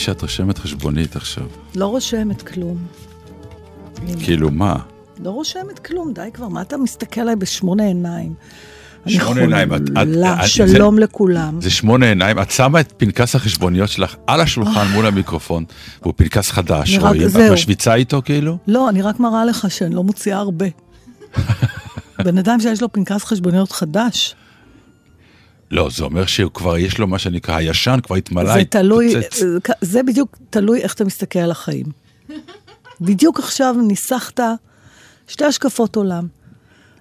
שאת רושמת חשבונית עכשיו. לא רושמת כלום. כאילו, מה? לא רושמת כלום, די כבר, מה אתה מסתכל עליי בשמונה עיניים? שמונה עיניים, את- שלום זה- לכולם. זה שמונה עיניים, את שמה את פנקס החשבוניות שלך על השולחן מול המיקרופון, והוא פנקס חדש, רואים? את. משוויצה איתו כאילו? לא, אני רק מראה לך שאני לא מוציאה הרבה. בן אדם שיש לו פנקס חשבוניות חדש, לא, זה אומר שהוא כבר, יש לו מה שנקרא, הישן כבר התמלא, זה תלוי, התפוצץ. זה בדיוק תלוי איך אתה מסתכל על החיים. בדיוק עכשיו ניסחת שתי השקפות עולם.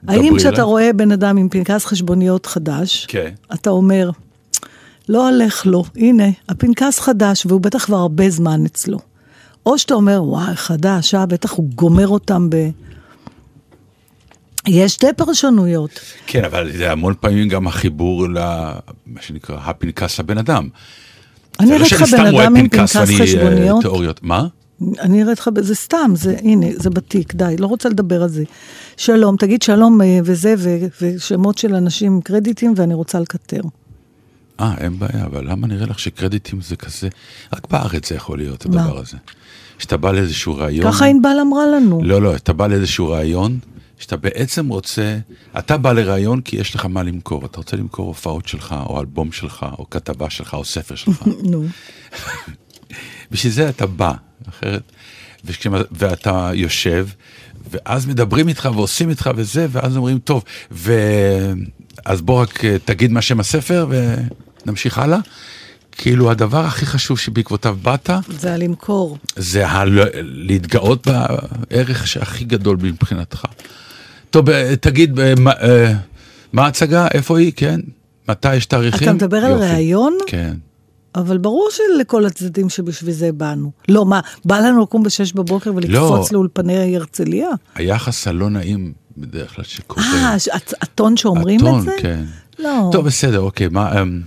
האם כשאתה אליי. רואה בן אדם עם פנקס חשבוניות חדש, כן. אתה אומר, לא הולך לו, הנה, הפנקס חדש, והוא בטח כבר הרבה זמן אצלו. או שאתה אומר, וואי, חדש, אה, בטח הוא גומר אותם ב... יש שתי פרשנויות. כן, אבל זה המון פעמים גם החיבור למה שנקרא, הפנקס לבן אדם. אני לא אראה לך בן אדם עם פנקס אה, חשבוניות. תיאוריות. מה? אני אראה לך, זה סתם, זה, הנה, זה בתיק, די, לא רוצה לדבר על זה. שלום, תגיד שלום אה, וזה, ו- ושמות של אנשים עם קרדיטים, ואני רוצה לקטר. אה, אין בעיה, אבל למה נראה לך שקרדיטים זה כזה... רק בארץ זה יכול להיות, מה? הדבר הזה. שאתה בא לאיזשהו רעיון... ככה ענבל אמרה לנו. לא, לא, אתה בא לאיזשהו רעיון, שאתה בעצם רוצה... אתה בא לרעיון כי יש לך מה למכור. אתה רוצה למכור הופעות שלך, או אלבום שלך, או כתבה שלך, או ספר שלך. נו. בשביל זה אתה בא, אחרת, וכשמה, ואתה יושב, ואז מדברים איתך ועושים איתך וזה, ואז אומרים, טוב, ו... אז בוא רק אה, תגיד מה שם הספר ונמשיך הלאה. כאילו הדבר הכי חשוב שבעקבותיו באת, זה הלמכור. זה ה... להתגאות בערך שהכי גדול מבחינתך. טוב, אה, תגיד, אה, מה, אה, מה ההצגה? איפה היא? כן? מתי יש תאריכים? אתה מדבר על. ראיון? כן. אבל ברור שלכל הצדדים שבשביל זה באנו. לא, מה, בא לנו לקום בשש בבוקר ולקפוץ לא. לאולפני הרצליה? היחס הלא נעים בדרך כלל שקורה. אה, הטון שאומרים הטון, את זה? כן. לא. טוב, בסדר, אוקיי, מה, אמ,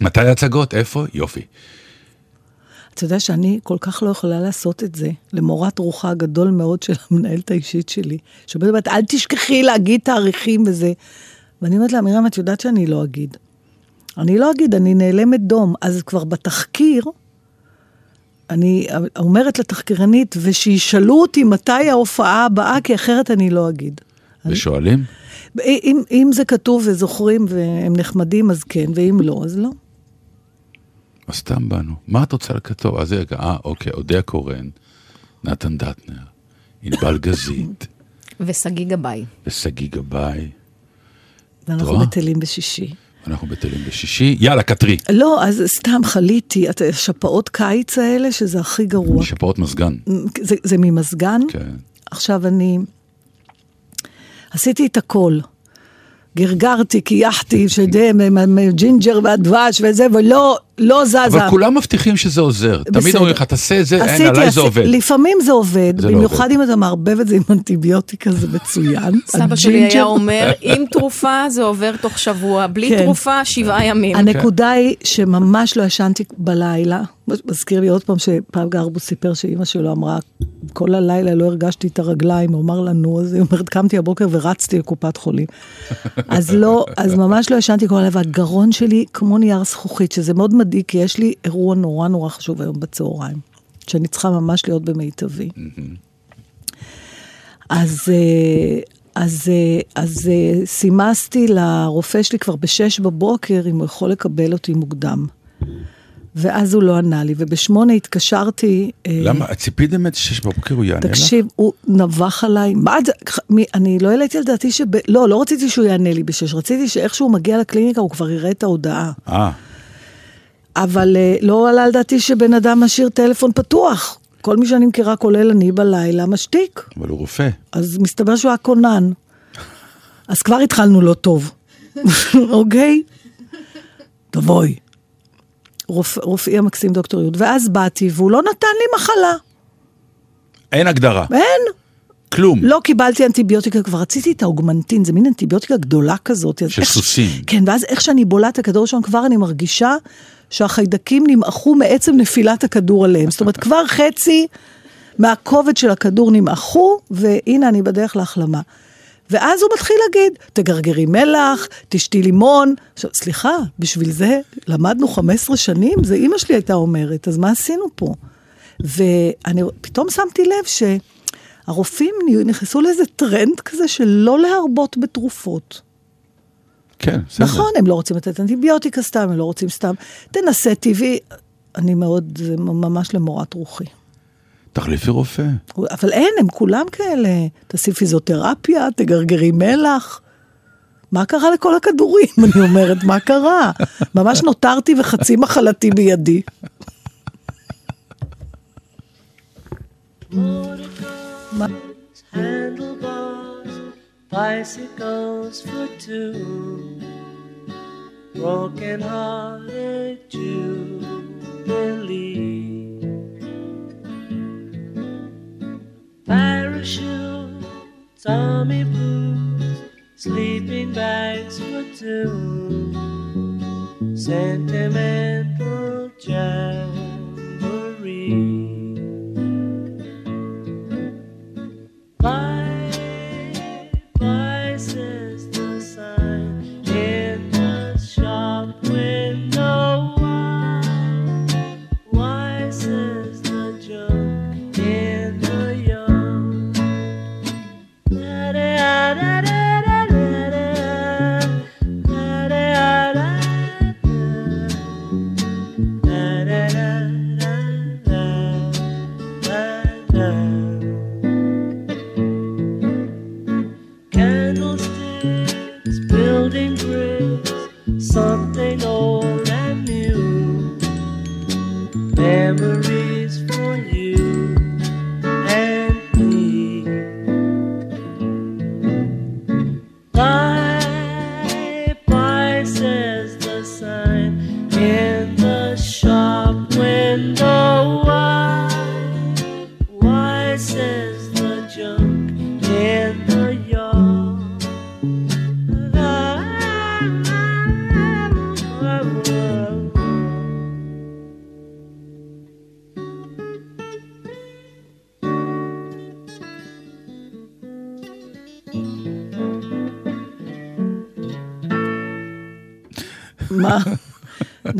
מתי ההצגות? איפה? יופי. אתה יודע שאני כל כך לא יכולה לעשות את זה, למורת רוחה הגדול מאוד של המנהלת האישית שלי, שבאמת, אל תשכחי להגיד תאריכים וזה. ואני אומרת לה, מרים, את יודעת שאני לא אגיד. אני לא אגיד, אני נעלמת דום. אז כבר בתחקיר, אני אומרת לתחקירנית, ושישאלו אותי מתי ההופעה הבאה, כי אחרת אני לא אגיד. ושואלים? אם, אם זה כתוב וזוכרים והם נחמדים, אז כן, ואם לא, אז לא. אז סתם באנו. מה את רוצה לכתוב? אז רגע, אה, אוקיי, אודיה קורן, נתן דטנר, ענבל גזית, ושגיא גבאי. ושגיא גבאי. ואנחנו? בטלים בשישי. אנחנו בטלים בשישי. יאללה, קטרי. לא, אז סתם חליתי, את השפעות קיץ האלה, שזה הכי גרוע. שפעות מזגן. זה, זה ממזגן? כן. עכשיו אני עשיתי את הכל. גרגרתי, כייחתי, שדה, מ- מ- ג'ינג'ר והדבש וזה, ולא לא זזה. אבל כולם מבטיחים שזה עוזר. תמיד בסדר. אומרים לך, תעשה את זה, אין, עשיתי, עליי זה עשיתי. עובד. לפעמים זה עובד, זה לא במיוחד עובד. אם אתה מערבב את זה עם אנטיביוטיקה, זה מצוין. סבא שלי היה אומר, עם תרופה זה עובר תוך שבוע, בלי כן. תרופה שבעה ימים. הנקודה היא שממש לא ישנתי בלילה. מזכיר לי עוד פעם שפעם גרבו סיפר שאימא שלו אמרה, כל הלילה לא הרגשתי את הרגליים, הוא אמר לה, נו, אז היא אומרת, קמתי הבוקר ורצתי לקופת חולים. אז לא, אז ממש לא ישנתי כל הלילה, והגרון שלי כמו נייר זכוכית, שזה מאוד מדאיג, כי יש לי אירוע נורא נורא חשוב היום בצהריים, שאני צריכה ממש להיות במיטבי. אז, אה, אז, אה, אז אה, סימסתי לרופא שלי כבר בשש בבוקר אם הוא יכול לקבל אותי מוקדם. ואז הוא לא ענה לי, ובשמונה התקשרתי... למה? ציפית באמת שש בבוקר הוא יענה לך? תקשיב, הוא נבח עליי, מה זה, אני לא העליתי על דעתי שב... לא, לא רציתי שהוא יענה לי בשש, רציתי שאיכשהו הוא מגיע לקליניקה הוא כבר יראה את ההודעה. אה, אבל אה, לא עלה על דעתי שבן אדם משאיר טלפון פתוח. כל מי שאני מכירה, כולל אני בלילה, משתיק. אבל הוא רופא. אז מסתבר שהוא היה כונן. אז כבר התחלנו לא טוב, אוקיי? תבואי. רופ, רופאי המקסים דוקטור יוד. ואז באתי, והוא לא נתן לי מחלה. אין הגדרה. אין. כלום. לא קיבלתי אנטיביוטיקה, כבר רציתי את האוגמנטין, זה מין אנטיביוטיקה גדולה כזאת. של איך- סוסים. כן, ואז איך שאני בולעת הכדור שם, כבר אני מרגישה שהחיידקים נמעכו מעצם נפילת הכדור עליהם. זאת אומרת, כבר חצי מהכובד של הכדור נמעכו, והנה אני בדרך להחלמה. ואז הוא מתחיל להגיד, תגרגרי מלח, תשתי לימון. עכשיו, סליחה, בשביל זה למדנו 15 שנים? זה אימא שלי הייתה אומרת, אז מה עשינו פה? ואני פתאום שמתי לב שהרופאים נכנסו לאיזה טרנד כזה של לא להרבות בתרופות. כן, בסדר. נכון, הם לא רוצים לתת אנטיביוטיקה סתם, הם לא רוצים סתם. תנסה טבעי. אני מאוד, זה ממש למורת רוחי. תחליפי רופא. אבל אין, הם כולם כאלה. תעשי פיזיותרפיה, תגרגרי מלח. מה קרה לכל הכדורים? אני אומרת, מה קרה? ממש נותרתי וחצי מחלתי בידי. Handlebars, bicycles for two, broken hearted jubilee. Parachutes, army boots, sleeping bags for two, sentimental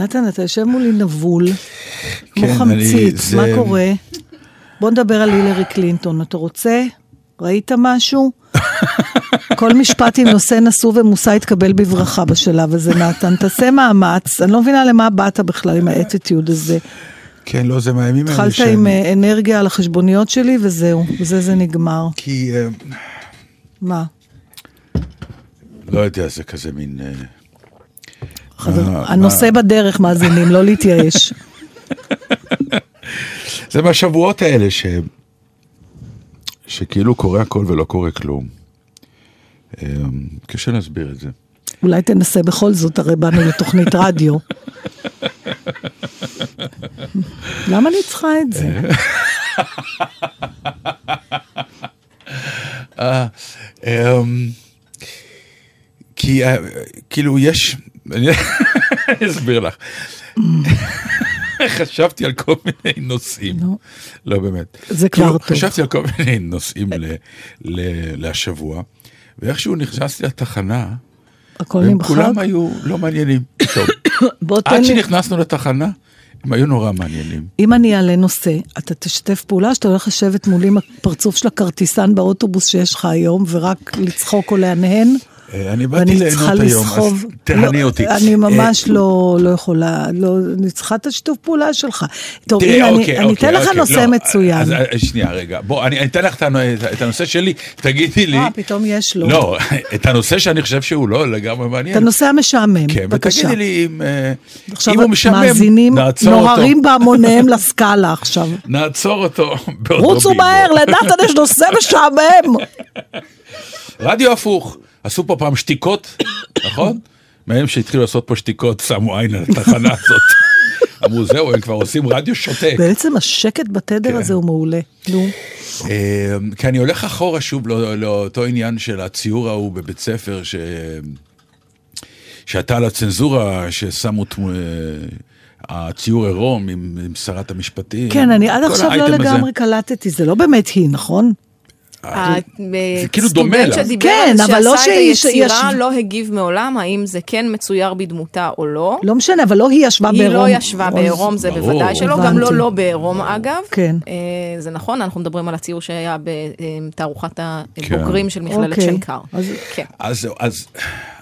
נתן, אתה יושב מולי נבול, כמו כן, חמצית, אני- זה- מה קורה? בוא נדבר על הילרי קלינטון, אתה רוצה? ראית משהו? כל משפט עם נושא נשוא ומושא יתקבל בברכה בשלב הזה, נתן. תעשה מאמץ, אני לא מבינה למה באת בכלל עם האטיטיוד הזה. כן, לא, זה מהימים האלה התחלת שאני- עם אה, אנרגיה על החשבוניות שלי וזהו, בזה זה נגמר. כי, אה, מה? לא יודע, זה כזה מין... אה, הנושא בדרך, מאזינים, לא להתייאש. זה מהשבועות האלה ש... שכאילו קורה הכל ולא קורה כלום. אה, קשה להסביר את זה. אולי תנסה בכל זאת, הרי באנו לתוכנית רדיו. למה אני צריכה את זה? אה, אמ, כי אה, כאילו יש, אני אסביר לך. חשבתי על כל מיני נושאים, נו. לא באמת. זה כבר כאילו, טוב. חשבתי על כל מיני נושאים להשבוע, ואיכשהו נכנסתי לתחנה, הכל נמחק? כולם היו לא מעניינים. טוב, עד שנכנסנו לתחנה, הם היו נורא מעניינים. אם אני אעלה נושא, אתה תשתף פעולה, שאתה הולך לשבת מולי עם הפרצוף של הכרטיסן באוטובוס שיש לך היום, ורק לצחוק או להנהן? אה, אני באתי ליהנות היום, לסחוב. אז תהני לא, אותי. אני ממש אה, לא, לא יכולה, לא, אני צריכה את השיתוף פעולה שלך. טוב, הנה, אוקיי, אני, אוקיי, אתן לך אוקיי, נושא לא, מצוין. אז אה, שנייה, רגע. בוא, אני אתן לך את הנו- את הנושא שלי, תגידי לי. אה, פתאום יש לו. לא, את הנושא שאני חושב שהוא לא לגמרי מעניין. את הנושא המשעמם, כן, בבקשה. ותגידי לי אם אה, עכשיו אם הוא משעמם, מאזינים נעצור אותו. נוהרים בהמוניהם לסקאלה עכשיו. נעצור אותו רוצו. מהר, לנתן יש נושא משעמם. רדיו הפוך, עשו פה פעם שתיקות, נכון? מהם שהתחילו לעשות פה שתיקות, שמו עין על התחנה הזאת. אמרו, זהו, הם כבר עושים רדיו שותק. בעצם השקט בתדר כן. הזה הוא מעולה. נו, אה, כי אני הולך אחורה שוב לא- לאותו עניין של הציור ההוא בבית ספר. שהייתה על הצנזורה, ששמו הציור עירום עם, שרת המשפטים. כן, אני עד עכשיו לא. לגמרי קלטתי, זה לא באמת היא, נכון? זה כאילו דומה לה. כן, אבל לא שעשה את שהיא- היצירה, לא הגיב מעולם, האם זה כן מצויר בדמותה או לא. לא משנה, אבל לא היא ישבה היא בעירום. לא ישבה בעירום, זה. בוודאי שלא, גם. לא לא בעירום אגב. כן. אה, זה נכון, אנחנו מדברים על הציור שהיה בתערוכת הבוגרים של מכללת אוקיי. שנקר. אז- כן. אז, אז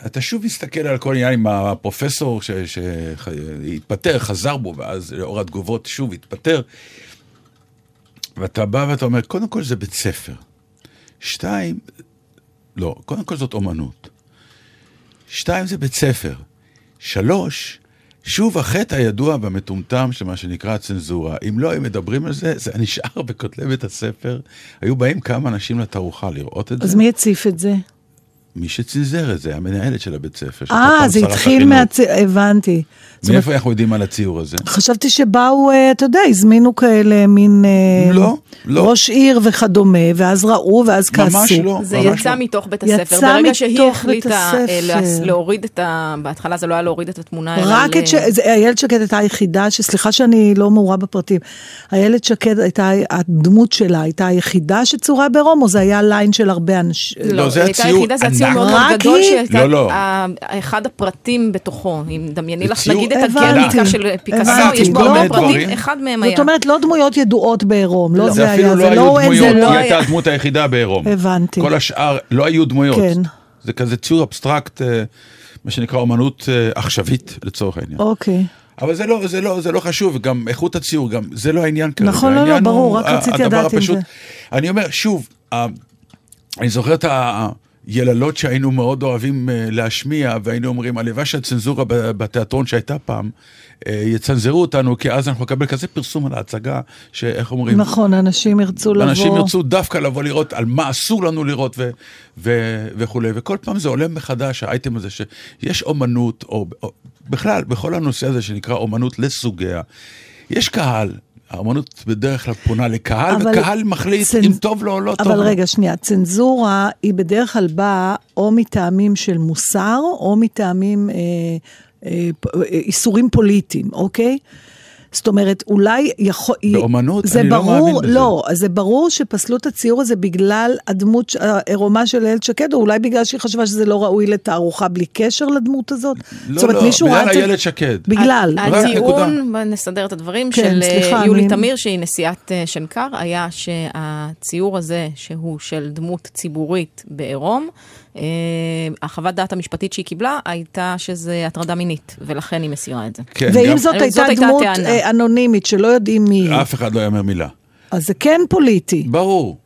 אתה שוב מסתכל על כל העניין עם הפרופסור שהתפטר, חזר בו, ואז לאור התגובות שוב התפטר. ואתה בא ואתה אומר, קודם כל זה בית ספר. שתיים, לא, קודם כל זאת אומנות. שתיים זה בית ספר. שלוש, שוב החטא הידוע והמטומטם של מה שנקרא הצנזורה. אם לא היו מדברים על זה, זה נשאר בכותלי בית הספר. היו באים כמה אנשים לתערוכה לראות את אז זה. מי הציף את זה? מי שצנזר את זה, המנהלת של הבית ספר. אה, זה התחיל. מהצ... הבנתי. מאיפה אנחנו יודעים על הציור הזה? חשבתי שבאו, אה, אתה יודע, הזמינו כאלה מין... אה, לא, לא. ראש עיר וכדומה, ואז ראו, ואז כעסו. ממש לא. זה ממש יצא לא. מתוך בית יצא הספר. ברגע שהיא מתוך בית החליטה אה, הספר. להס- להוריד את ה... בהתחלה זה לא היה להוריד את התמונה, אלא... רק את ש... זה- איילת שקד הייתה היחידה, שסליחה שאני לא מעורה בפרטים, איילת שקד הייתה, הדמות שלה הייתה היחידה שצורה בעירום, או זה היה ליין של הרבה אנשים? לא, זה היא הייתה הציור מאוד מאוד גדול? שהייתה לא, לא. ה- אחד הפרטים בתוכו. אם דמייני לך, נגיד את. הגרניקה של פיקאסו. יש בו לא הרבה דברים. פרטים, אחד מהם היה. זאת אומרת, לא דמויות ידועות בעירום, לא זה זה אפילו היה, לא זה היו לא... דמויות, זה לא היא היה- הייתה הדמות היחידה בעירום. הבנתי. כל השאר לא היו דמויות. כן. זה כזה ציור אבסטרקט, אה, מה שנקרא אומנות אה, עכשווית לצורך העניין. אוקיי. אבל זה לא, זה לא, זה לא חשוב, גם איכות הציור, גם זה לא העניין כרגע. נכון, לא, לא, ברור, רק ה- רציתי לדעת אם. זה- אני אומר, שוב, ה- אני זוכר את היללות שהיינו מאוד אוהבים אה, להשמיע, והיינו אומרים, הלוואי שהצנזורה בתיאטרון שהייתה פעם, אה, יצנזרו אותנו, כי אז אנחנו נקבל כזה פרסום על ההצגה, שאיך אומרים, נכון, אנשים ירצו לבוא. אנשים ירצו דווקא לבוא לראות על מה אסור לנו לראות ו- ו- וכולי, וכל פעם זה עולה מחדש, האייטם הזה שיש אומנות, או, או בכלל, בכל הנושא הזה שנקרא אומנות לסוגיה, יש קהל, האומנות בדרך כלל פונה לקהל, אבל וקהל מחליט צנ- אם טוב לו או לא טוב אבל. רגע, שנייה, צנזורה היא בדרך כלל באה או מטעמים של מוסר, או מטעמים, אה, אה, אה, איסורים פוליטיים, אוקיי? זאת אומרת, אולי יכול... באומנות? זה אני לא ברור, מאמין בזה. לא, אז זה ברור שפסלו את הציור הזה בגלל הדמות העירומה של איילת שקד, או אולי בגלל שהיא חשבה שזה לא ראוי לתערוכה בלי קשר לדמות הזאת? לא, זאת אומרת, לא, מישהו בגלל ראה את זה- איילת שקד. בגלל. הטיעון, נסדר את הדברים, כן, של אה, סליחה, יולי אני- תמיר, שהיא נשיאת אה, שנקר, היה שהציור הזה, שהוא של דמות ציבורית בעירום, אה, החוות דעת המשפטית שהיא קיבלה הייתה שזה הטרדה מינית, ולכן היא מסירה את זה. כן, ואם גם- זאת זאת הייתה הייתה דמות הטענה. אה, אנונימית שלא יודעים מי היא, אף אחד לא יאמר מילה. אז זה כן פוליטי. ברור.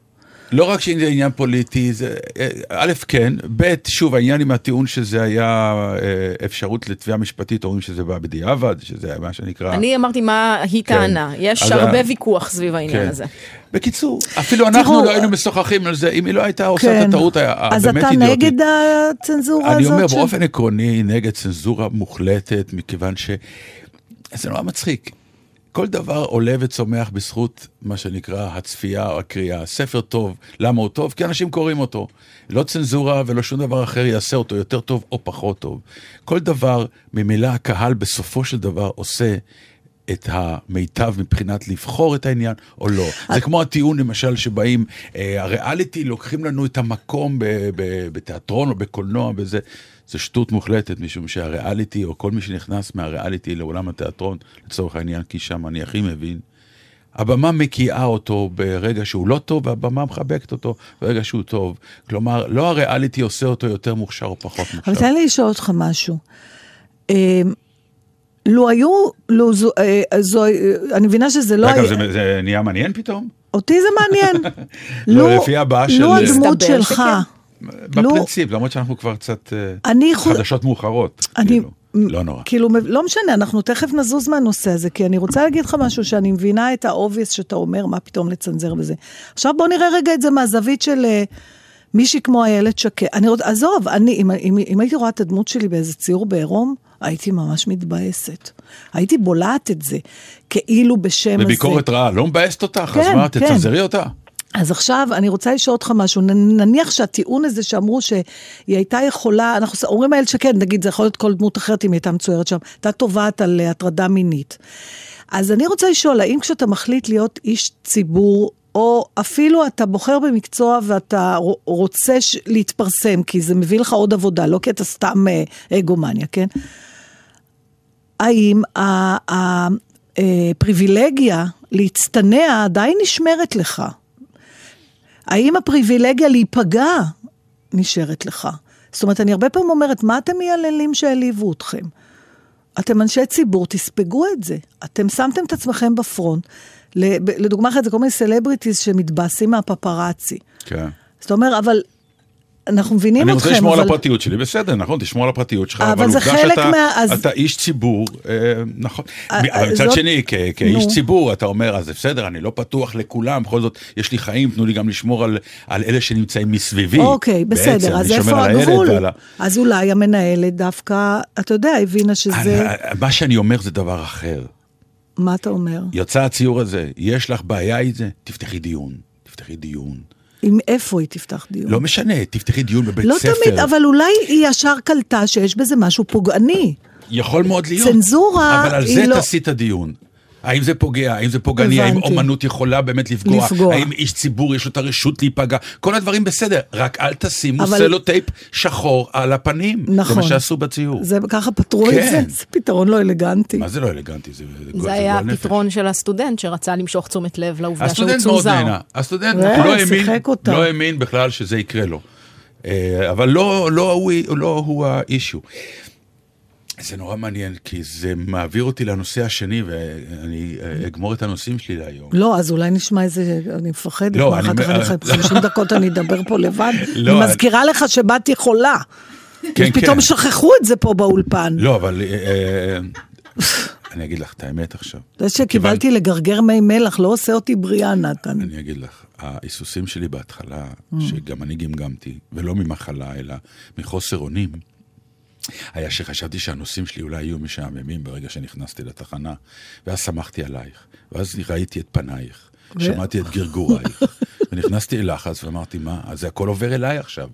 לא רק שזה עניין פוליטי, זה, אה, א', כן, ב', שוב, העניין עם הטיעון שזה היה אה, אפשרות לתביעה משפטית, אומרים שזה בא בדיעבד, שזה היה מה שנקרא... אני אמרתי מה היא כן. טענה, יש אז הרבה ה- ויכוח סביב העניין כן. הזה. בקיצור, אפילו אנחנו תראו, לא היינו משוחחים על זה, אם היא לא הייתה עושה את הטעות ה- כן. אז הבאמת אתה אידיוטית. נגד הצנזורה אני הזאת? אומר, של- באופן עקרוני, נגד צנזורה מוחלטת, מכיוון ש... זה נורא מצחיק. כל דבר עולה וצומח בזכות מה שנקרא הצפייה או הקריאה. ספר טוב, למה הוא טוב? כי אנשים קוראים אותו. לא צנזורה ולא שום דבר אחר יעשה אותו יותר טוב או פחות טוב. כל דבר, ממילא הקהל בסופו של דבר עושה את המיטב מבחינת לבחור את העניין או לא. זה כמו הטיעון למשל שבאים, אה, הריאליטי לוקחים לנו את המקום בתיאטרון או בקולנוע וזה. זה שטות מוחלטת, משום שהריאליטי, או כל מי שנכנס מהריאליטי לעולם התיאטרון, לצורך העניין, כי שם אני הכי מבין, הבמה מקיאה אותו ברגע שהוא לא טוב, והבמה מחבקת אותו ברגע שהוא טוב. כלומר, לא הריאליטי עושה אותו יותר מוכשר או פחות אבל מוכשר. תן לי לשאול אותך משהו. אה, לו היו, לו זו, אה, זו, אה, אני מבינה שזה לא היה, זה, זה נהיה מעניין פתאום? אותי זה מעניין. לא, לפי הבעה של- לו הדמות שלך, שכן. לו- בפרינציפ, למרות שאנחנו כבר קצת אה, חדשות מאוחרות. אני, כאילו. לא נורא. כאילו, לא משנה, אנחנו תכף נזוז מהנושא הזה, כי אני רוצה להגיד לך משהו שאני מבינה את ה obvious שאתה אומר, מה פתאום לצנזר בזה. עכשיו בוא נראה רגע את זה מהזווית של אה, מישהי כמו איילת שקד. אני רוצה, עזוב, אני, אם, אם, אם הייתי רואה את הדמות שלי באיזה ציור בעירום, הייתי ממש מתבאסת. הייתי בולעת את זה, כאילו בשם הזה. בביקורת רעה, לא מבאסת אותך, אז כן, מה, כן. תצנזרי אותה. אז עכשיו אני רוצה לשאול אותך משהו, נניח שהטיעון הזה שאמרו שהיא הייתה יכולה, אנחנו אומרים איילת שקד, נגיד זה יכול להיות כל דמות אחרת אם היא הייתה מצוירת שם, הייתה תובעת על אה, הטרדה מינית. אז אני רוצה לשאול, האם כשאתה מחליט להיות איש ציבור או אפילו אתה בוחר במקצוע ואתה רוצה להתפרסם, כי זה מביא לך עוד עבודה, לא כי אתה סתם אה, אגומניה, כן? האם הפריבילגיה להצטנע עדיין נשמרת לך? האם הפריבילגיה להיפגע נשארת לך? זאת אומרת, אני הרבה פעמים אומרת, מה אתם מייללים שהעליבו אתכם? אתם אנשי ציבור, תספגו את זה. אתם שמתם את עצמכם בפרונט. לדוגמה אחת, זה כל מיני סלבריטיז שמתבאסים מהפפראצי. כן. זאת אומרת, אבל אנחנו מבינים אני אתכם, רוצה לשמור אבל... על הפרטיות שלי, בסדר, נכון, תשמור על הפרטיות שלך, אבל אבל עובדה שאתה מה- אז- אתה איש ציבור, אה, נכון. אה, אבל מצד זאת- שני, כ- כאיש נו. ציבור, אתה אומר, אז בסדר, אני לא פתוח לכולם, בכל זאת, יש לי חיים, תנו לי גם לשמור על- על אלה שנמצאים מסביבי. אוקיי, בעצם, בסדר, אז אני איפה הגבול? ועל אז אולי המנהלת דווקא, אתה יודע, הבינה שזה... אני- מה שאני אומר זה דבר אחר. מה אתה אומר? יצא הציור הזה, יש לך בעיה עם זה? תפתחי דיון, תפתחי דיון. עם איפה היא תפתח דיון? לא משנה, תפתחי דיון בבית לא ספר. תמיד, אבל אולי היא ישר קלטה שיש בזה משהו פוגעני. יכול מאוד להיות. צנזורה אבל על היא זה לא- תעשי את הדיון. האם זה פוגע, האם זה פוגעני, האם. אומנות יכולה באמת לפגוע, לפגוע. האם איש ציבור יש לו את הרשות להיפגע, כל הדברים בסדר, רק אל תשימו אבל- סלוטייפ שחור על הפנים. נכון. זה מה שעשו בציור. זה ככה פתרו את כן. זה? זה פתרון לא אלגנטי. מה זה לא אלגנטי? זה, גועל- זה היה. הפתרון של הסטודנט שרצה למשוך תשומת לב לעובדה שהוא הסטודנט מאוד צונזר. נהנה, הסטודנט אה, לא האמין. לא האמין בכלל שזה יקרה לו. אה, אבל לא, לא, הוא, לא הוא ה issue. זה נורא מעניין, כי זה מעביר אותי לנושא השני, ואני אגמור את הנושאים שלי להיום. לא, אז אולי נשמע איזה, אני מפחדת, לא, אחר כך אני לא. 50 דקות אני אדבר פה לבד. לא, אני מזכירה לך שבאתי חולה. כן, כן. שכחו את זה פה באולפן. לא, אבל אה, אה, אני אגיד לך את האמת עכשיו. זה שקיבלתי לגרגר מי מלח לא עושה אותי בריאה, נתן. אני אגיד לך, ההיסוסים שלי בהתחלה, Mm. שגם אני גמגמתי, ולא ממחלה, אלא מחוסר אונים, היה שחשבתי שהנושאים שלי אולי יהיו משעממים ברגע שנכנסתי לתחנה, ואז שמחתי עלייך, ואז ראיתי את פנייך, שמעתי את גרגורייך, ונכנסתי ללחץ ואמרתי, מה, אז זה הכל עובר אליי עכשיו.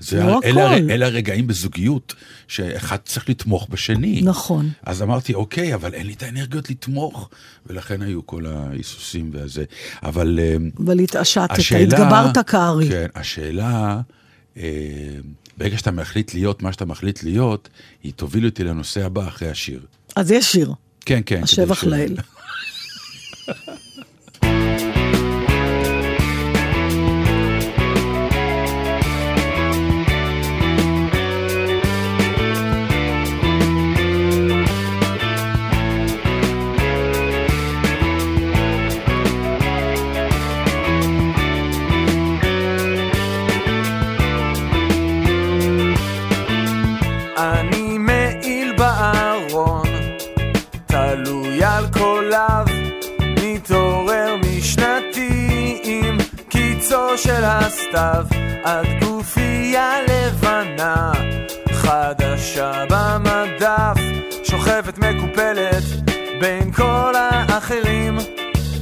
זה, לא אלה, הכל. הר- אלה הרגעים בזוגיות, שאחד צריך לתמוך בשני. נכון. אז אמרתי, אוקיי, אבל אין לי את האנרגיות לתמוך, ולכן היו כל ההיסוסים והזה. אבל... אה, אבל התעשתת, השאלה... התגברת כארי. כן, השאלה, אה, ברגע שאתה מחליט להיות מה שאתה מחליט להיות, היא תוביל אותי לנושא הבא אחרי השיר. אז יש שיר, כן, כן. השבח לאל. אני מעיל בארון, תלוי על קוליו, מתעורר משנתי עם קיצו של הסתיו, עד גופייה לבנה, חדשה במדף, שוכבת מקופלת בין כל האחרים.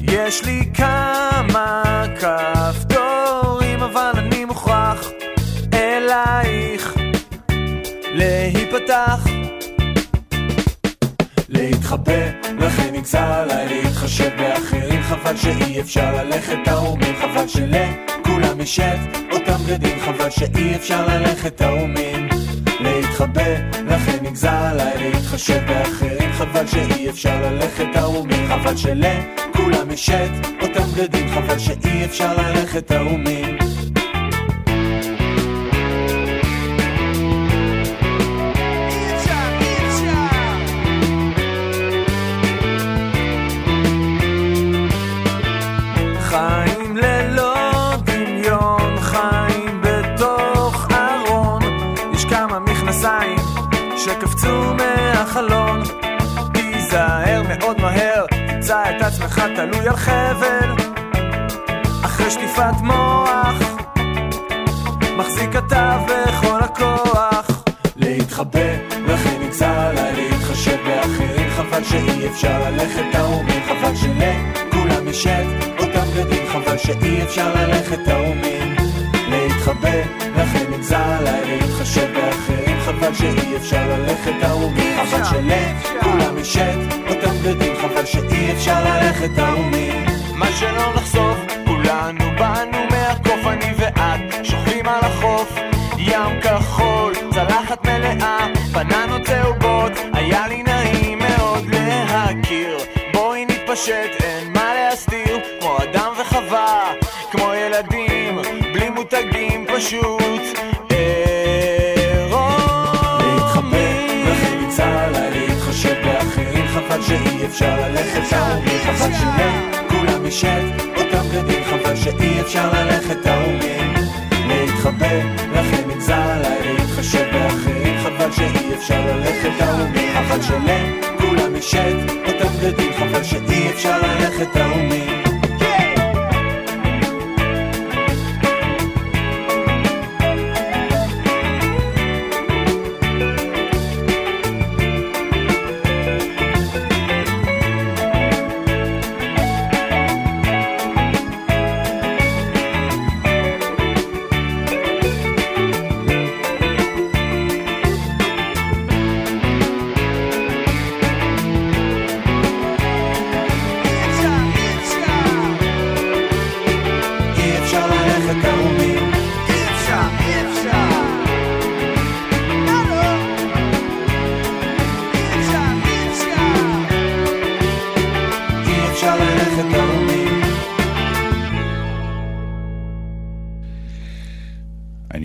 יש לי כמה כפתורים, אבל אני להיפתח. להתחבא, לכן נגזר עליי להתחשב באחרים. חבל שאי אפשר ללכת תאומים חבל שלכולם יש אותם בגדים חבל שאי אפשר ללכת תאומים להתחבא, לכן נגזר עליי להתחשב באחרים. חבל שאי אפשר ללכת תאומים חבל שלכולם יש אותם בגדים חבל שאי אפשר ללכת תאומים שקפצו מהחלון. תיזהר מאוד מהר, תמצא את עצמך תלוי על חבל. אחרי שטיפת מוח, מחזיק אתה בכל הכוח. להתחבא, לכן נמצא עליי להתחשב באחרים. חבל שאי אפשר ללכת תאומים, חבל שלכולם יש את אותם בגדים. חבל שאי אפשר ללכת תאומים. ללכת תאומים. חבל שלכולם יש את אותם בגדים. חבל שאי אפשר ללכת תאומים. מה שלא נחשוף, כולם ישנו באנו מהקוף אני ואת שוכבים על החוף ים כחול, צלחת מלאה, פננות צהובות היה לי נעים מאוד להכיר בואי נתפשט, אין מה להסתיר כמו אדם וחווה, כמו ילדים בלי מותגים פשוט אפשר ללכת ארומים חבל שלכולם יש את אותם בגדים חבל שאי אפשר ללכת ארומים להתחבא, לכן יצא עליי להתחשב באחרים. חבל שאי אפשר ללכת ארומים חבל שלכולם יש את אותם בגדים חבל שאי אפשר ללכת ארומים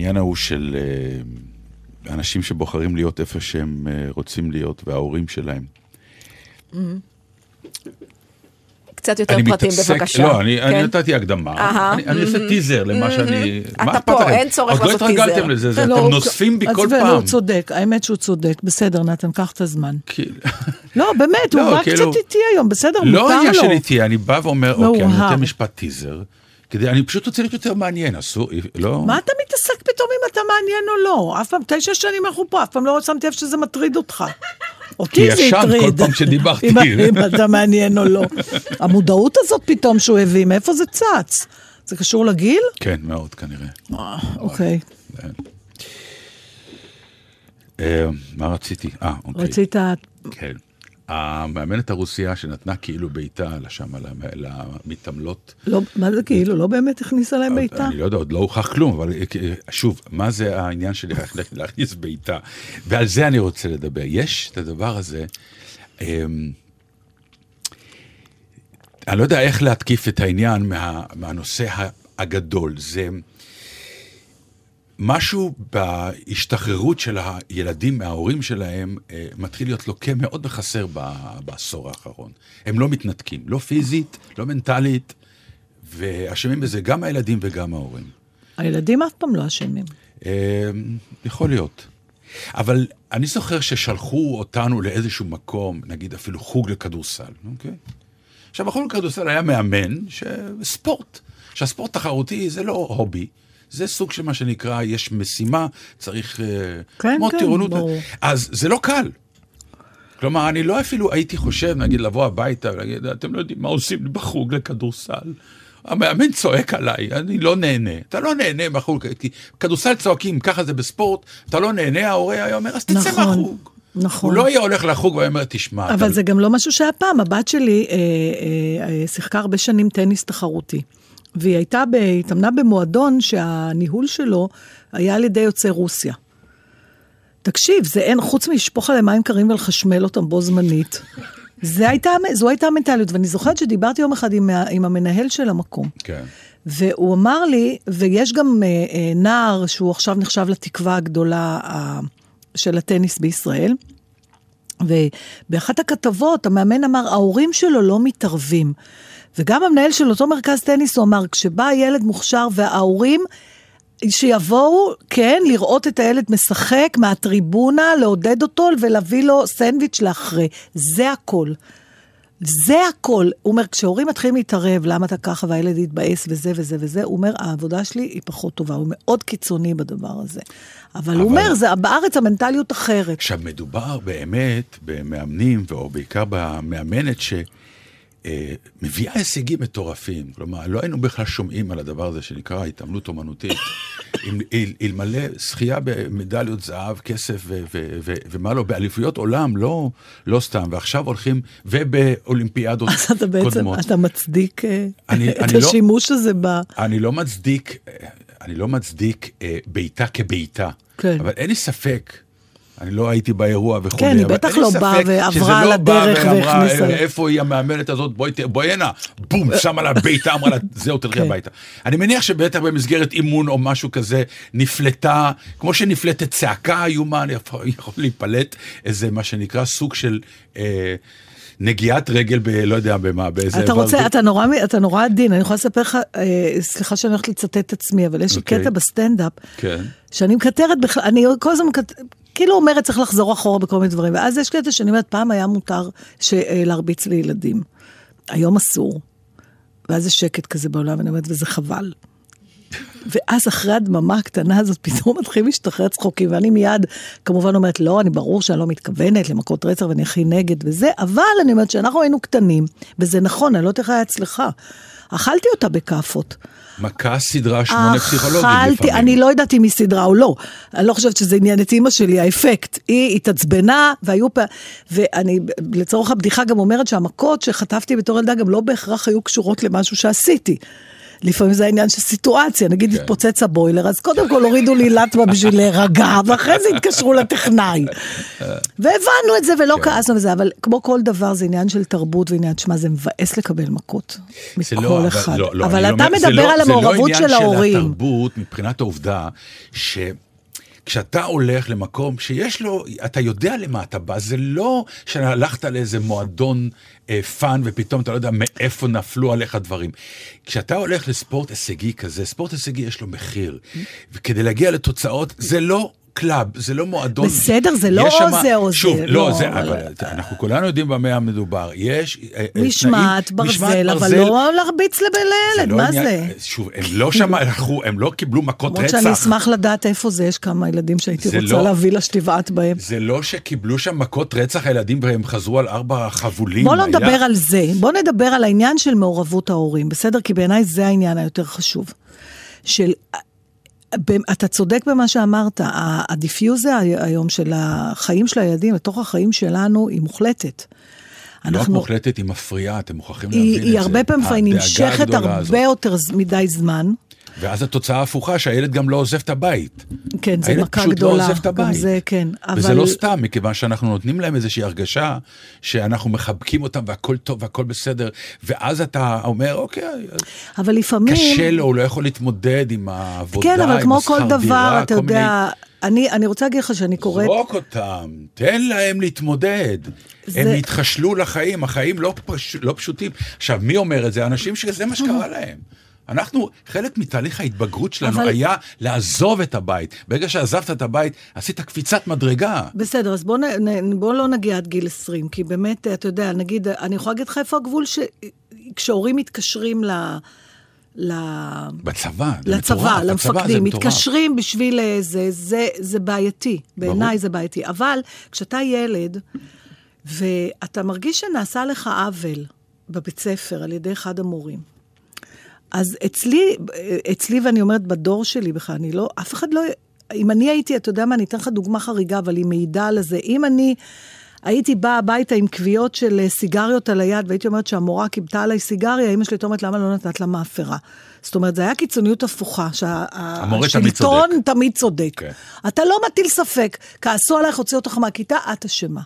העניין ההוא של אה, אנשים שבוחרים להיות איפה שהם אה, רוצים להיות, וההורים שלהם. קצת יותר אני פרטים מתעסק- בבקשה. לא, אני, אני כן? נתתי הקדמה. אני, אני עושה טיזר למה שאני... אתה פה? אין צורך עוד לעשות לא התרגלתם טיזר. לזה, זה, לא, אתם נוספים בי כל פעם. הוא צודק, האמת שהוא צודק. בסדר, נתן, קח את הזמן. לא, באמת, הוא לא, רק כאילו- קצת איטי היום, בסדר, מותר לו. לא עניין של איתי, אני בא ואומר, אוקיי, אני. נותן משפט טיזר, כדי, אני פשוט רוצה להיות יותר מעניין, אסור, לא... מה אתה מתעסק פתאום אם אתה מעניין או לא? אף פעם, תשע שנים אנחנו פה, אף פעם לא שמתי לב שזה מטריד אותך. אותי זה ישן הטריד. כל פעם שדיברתי. אם, אם אתה מעניין או לא. המודעות הזאת פתאום שהוא הביא, מאיפה זה צץ? זה קשור לגיל? כן, מאוד כנראה. אה, אוקיי. אה, מה רציתי? אה, אוקיי. רצית... כן. המאמנת הרוסייה שנתנה כאילו בעיטה לשם, למתעמלות. לא, מה זה כאילו? לא באמת הכניסה להם בעיטה? אני לא יודע, עוד לא הוכח כלום, אבל אה, שוב, מה זה העניין שלי להכניס בעיטה? ועל זה אני רוצה לדבר. יש את הדבר הזה, אמ, אני לא יודע איך להתקיף את העניין מה, מהנושא הגדול. זה משהו בהשתחררות של הילדים מההורים שלהם אה, מתחיל להיות לוקה מאוד בחסר ב- בעשור האחרון. הם לא מתנתקים, לא פיזית, לא מנטלית, ואשמים בזה גם הילדים וגם ההורים. הילדים אף פעם לא אשמים. אה, יכול להיות. אבל אני זוכר ששלחו אותנו לאיזשהו מקום, נגיד אפילו חוג לכדורסל, אוקיי? עכשיו, החוג לכדורסל היה מאמן, שספורט, שהספורט תחרותי זה לא הובי, זה סוג של מה שנקרא, יש משימה, צריך... אה, כן, כן, טירונות. ברור. אז זה לא קל. כלומר, אני לא אפילו הייתי חושב, נגיד, לבוא הביתה ולהגיד, אתם לא יודעים מה עושים לי בחוג לכדורסל. המאמן צועק עליי, אני לא נהנה. אתה לא נהנה מהחוג, כי כדורסל צועקים, ככה זה בספורט, אתה לא נהנה, ההורה היה אומר, אז תצא נכון, מהחוג. נכון. הוא לא היה הולך לחוג והיה אומר, תשמע, אבל אתה... זה גם לא משהו שהיה פעם. הבת שלי אה, אה, שיחקה הרבה שנים טניס תחרותי. והיא הייתה, ב, התאמנה במועדון שהניהול שלו היה על ידי יוצאי רוסיה. תקשיב, זה אין, חוץ מלשפוך עליהם מים קרים ולחשמל אותם בו זמנית. זה הייתה, זו הייתה המנטליות, ואני זוכרת שדיברתי יום אחד עם, ה- עם המנהל של המקום. כן. והוא אמר לי, ויש גם אה, אה, נער שהוא עכשיו נחשב לתקווה הגדולה אה, של הטניס בישראל, ובאחת הכתבות המאמן אמר, ההורים שלו לא מתערבים. וגם המנהל של אותו מרכז טניס, הוא אמר, כשבא ילד מוכשר וההורים... שיבואו, כן, לראות את הילד משחק מהטריבונה, לעודד אותו ולהביא לו סנדוויץ' לאחרי. זה הכל. זה הכל. הוא אומר, כשהורים מתחילים להתערב, למה אתה ככה והילד יתבאס וזה וזה וזה, הוא אומר, העבודה שלי היא פחות טובה. הוא מאוד קיצוני בדבר הזה. אבל, הוא אבל- אומר, זה, בארץ המנטליות אחרת. עכשיו, מדובר באמת במאמנים, או בעיקר במאמנת שמביאה הישגים מטורפים. כלומר, לא היינו בכלל שומעים על הדבר הזה שנקרא התעמלות אומנותית. אלמלא זכייה במדליות זהב, כסף ומה לא, באליפויות עולם, לא, לא סתם, ועכשיו הולכים, ובאולימפיאדות אז אתה בעצם, קודמות. אתה מצדיק אה, אני- את אני לא- השימוש הזה ב... אני לא מצדיק, אה, אני לא מצדיק אה, בעיטה כבעיטה, כן. אבל אין לי ספק. אני לא הייתי באירוע וכו', כן, היא בטח לא באה ועברה שזה על לא באה הדרך ואמרה, והכניסה. "אה, איפה היא המאמנת הזאת, בואי, הנה, בום, שמה לה בעיטה, אמרה לה, זהו, תלכי כן. הביתה. אני מניח שבטח במסגרת אימון או משהו כזה, נפלטה, כמו שנפלטת צעקה איומה, אני יכול להיפלט איזה, מה שנקרא, סוג של... אה, נגיעת רגל ב... לא יודע במה, באיזה... אתה רוצה. אתה נורא, אתה נורא עדין, אני יכולה לספר לך, אה, סליחה שאני הולכת לצטט את עצמי, אבל יש לי אוקיי. קטע בסטנדאפ, כן. שאני מקטרת בכלל, אני כל הזמן. כאילו אומרת צריך לחזור אחורה בכל מיני דברים, ואז יש קטע שאני אומרת, פעם היה מותר. אה, להרביץ לילדים, היום אסור. ואז יש שקט כזה בעולם, ואני אומרת, וזה חבל. ואז אחרי הדממה הקטנה הזאת, פתאום מתחילים להשתחרר צחוקים, ואני מיד כמובן אומרת, לא, אני ברור שאני לא מתכוונת למכות רצח ואני הכי נגד וזה, אבל אני אומרת שאנחנו היינו קטנים, וזה נכון, אני לא יודעת איך היה אצלך. אכלתי אותה בכאפות. מכה סדרה שמונה פסיכולוגית אכלתי, לפעמים. אני לא יודעת אם היא סדרה או לא. אני לא חושבת שזה עניין את אימא שלי, האפקט. היא התעצבנה, והיו פעם... ואני לצורך הבדיחה גם אומרת שהמכות שחטפתי בתור ילדה גם לא בהכרח היו קשורות למשהו שעשיתי. לפעמים זה העניין של סיטואציה, נגיד כן. התפוצץ הבוילר, אז קודם כל הורידו לי לטמה בשביל להירגע, ואחרי זה התקשרו לטכנאי. והבנו את זה ולא כן. כעסנו וזה, אבל כמו כל דבר זה עניין של תרבות ועניין, שמע, זה מבאס לקבל מכות. מכל לא, אבל- אחד. לא, לא, אבל אתה זה מדבר לא- על המעורבות של זה לא ההורים. עניין של התרבות מבחינת העובדה שכשאתה הולך למקום שיש לו, אתה יודע למה אתה בא, זה לא שהלכת לאיזה מועדון אה, fun ופתאום אתה לא יודע מאיפה נפלו עליך דברים. כשאתה הולך לספורט הישגי כזה, ספורט הישגי יש לו מחיר, וכדי להגיע לתוצאות זה לא... club, זה לא מועדון. בסדר, זה לא או שמה- זה או שוב, זה, לא, לא, זה, אבל- אבל אנחנו כולנו יודעים במה המדובר. יש אה, אה, משמעת, תנאים- משמעת ברזל, אבל. לא להרביץ לילד, לא מה זה? שוב, הם לא שם, הלכו, הם לא קיבלו מכות למרות רצח. שאני אשמח לדעת איפה זה, יש כמה ילדים שהייתי רוצה לא- להביא לה שתבעט בהם. זה לא שקיבלו שם מכות רצח הילדים והם חזרו על ארבע חבולים. בוא לא נדבר על זה, בוא נדבר על העניין של מעורבות ההורים, בסדר? כי בעיניי זה העניין היותר חשוב. של, אתה צודק במה שאמרת, ה- הדיפיוזיה היום של החיים של הילדים לתוך החיים שלנו היא מוחלטת. לא רק מוחלטת, היא מפריעה, אתם מוכרחים להבין את זה. היא הרבה פעמים נמשכת הרבה הזאת. יותר מדי זמן. ואז התוצאה ההפוכה, שהילד גם לא עוזב את הבית. כן, הילד מכה פשוט גדולה. לא עוזב את הבית. זה, כן. וזה אבל- לא סתם, מכיוון שאנחנו נותנים להם איזושהי הרגשה שאנחנו מחבקים אותם והכל טוב והכל בסדר, ואז אתה אומר, אוקיי, אבל לפעמים... קשה לו, הוא לא יכול להתמודד עם העבודה, כן, אבל עם כמו כל דבר, דירה, אתה כל מיני- יודע, אני, אני רוצה להגיד לך שאני קוראת... זרוק אותם, תן להם להתמודד. זה- הם יתחשלו לחיים, החיים לא, פש... לא פשוטים. עכשיו, מי אומר את זה? אנשים שזה מה שקרה להם. אנחנו, חלק מתהליך ההתבגרות שלנו אבל- היה לעזוב את הבית. ברגע שעזבת את הבית, עשית קפיצת מדרגה. בסדר, אז בוא, נ, נ, בוא לא נגיע עד גיל 20, כי באמת, אתה יודע, נגיד, אני יכולה להגיד לך איפה הגבול ש... כשהורים מתקשרים ל... ל... בצבא, זה לצבא, מטורף, למפקדים, מטורף. מתקשרים בשביל אה, זה, זה, זה בעייתי, בעיניי. זה בעייתי. אבל כשאתה ילד, ואתה מרגיש שנעשה לך עוול בבית ספר על ידי אחד המורים, אז אצלי, אצלי, ואני אומרת בדור שלי בכלל, אני לא, אף אחד לא, אם אני הייתי, אתה יודע מה, אני אתן לך דוגמה חריגה, אבל היא מעידה על זה. אם אני הייתי באה הביתה עם כוויות של אה, סיגריות על היד, והייתי אומרת שהמורה כיבתה עליי סיגריה, אמא שלי הייתה אומרת, למה לא נתת לה מאפרה? זאת אומרת, זה היה קיצוניות הפוכה, תמיד שהשלטון צודק. תמיד צודק. כן. אתה לא מטיל ספק, כעסו עלייך, הוציאו אותך מהכיתה, את אשמה.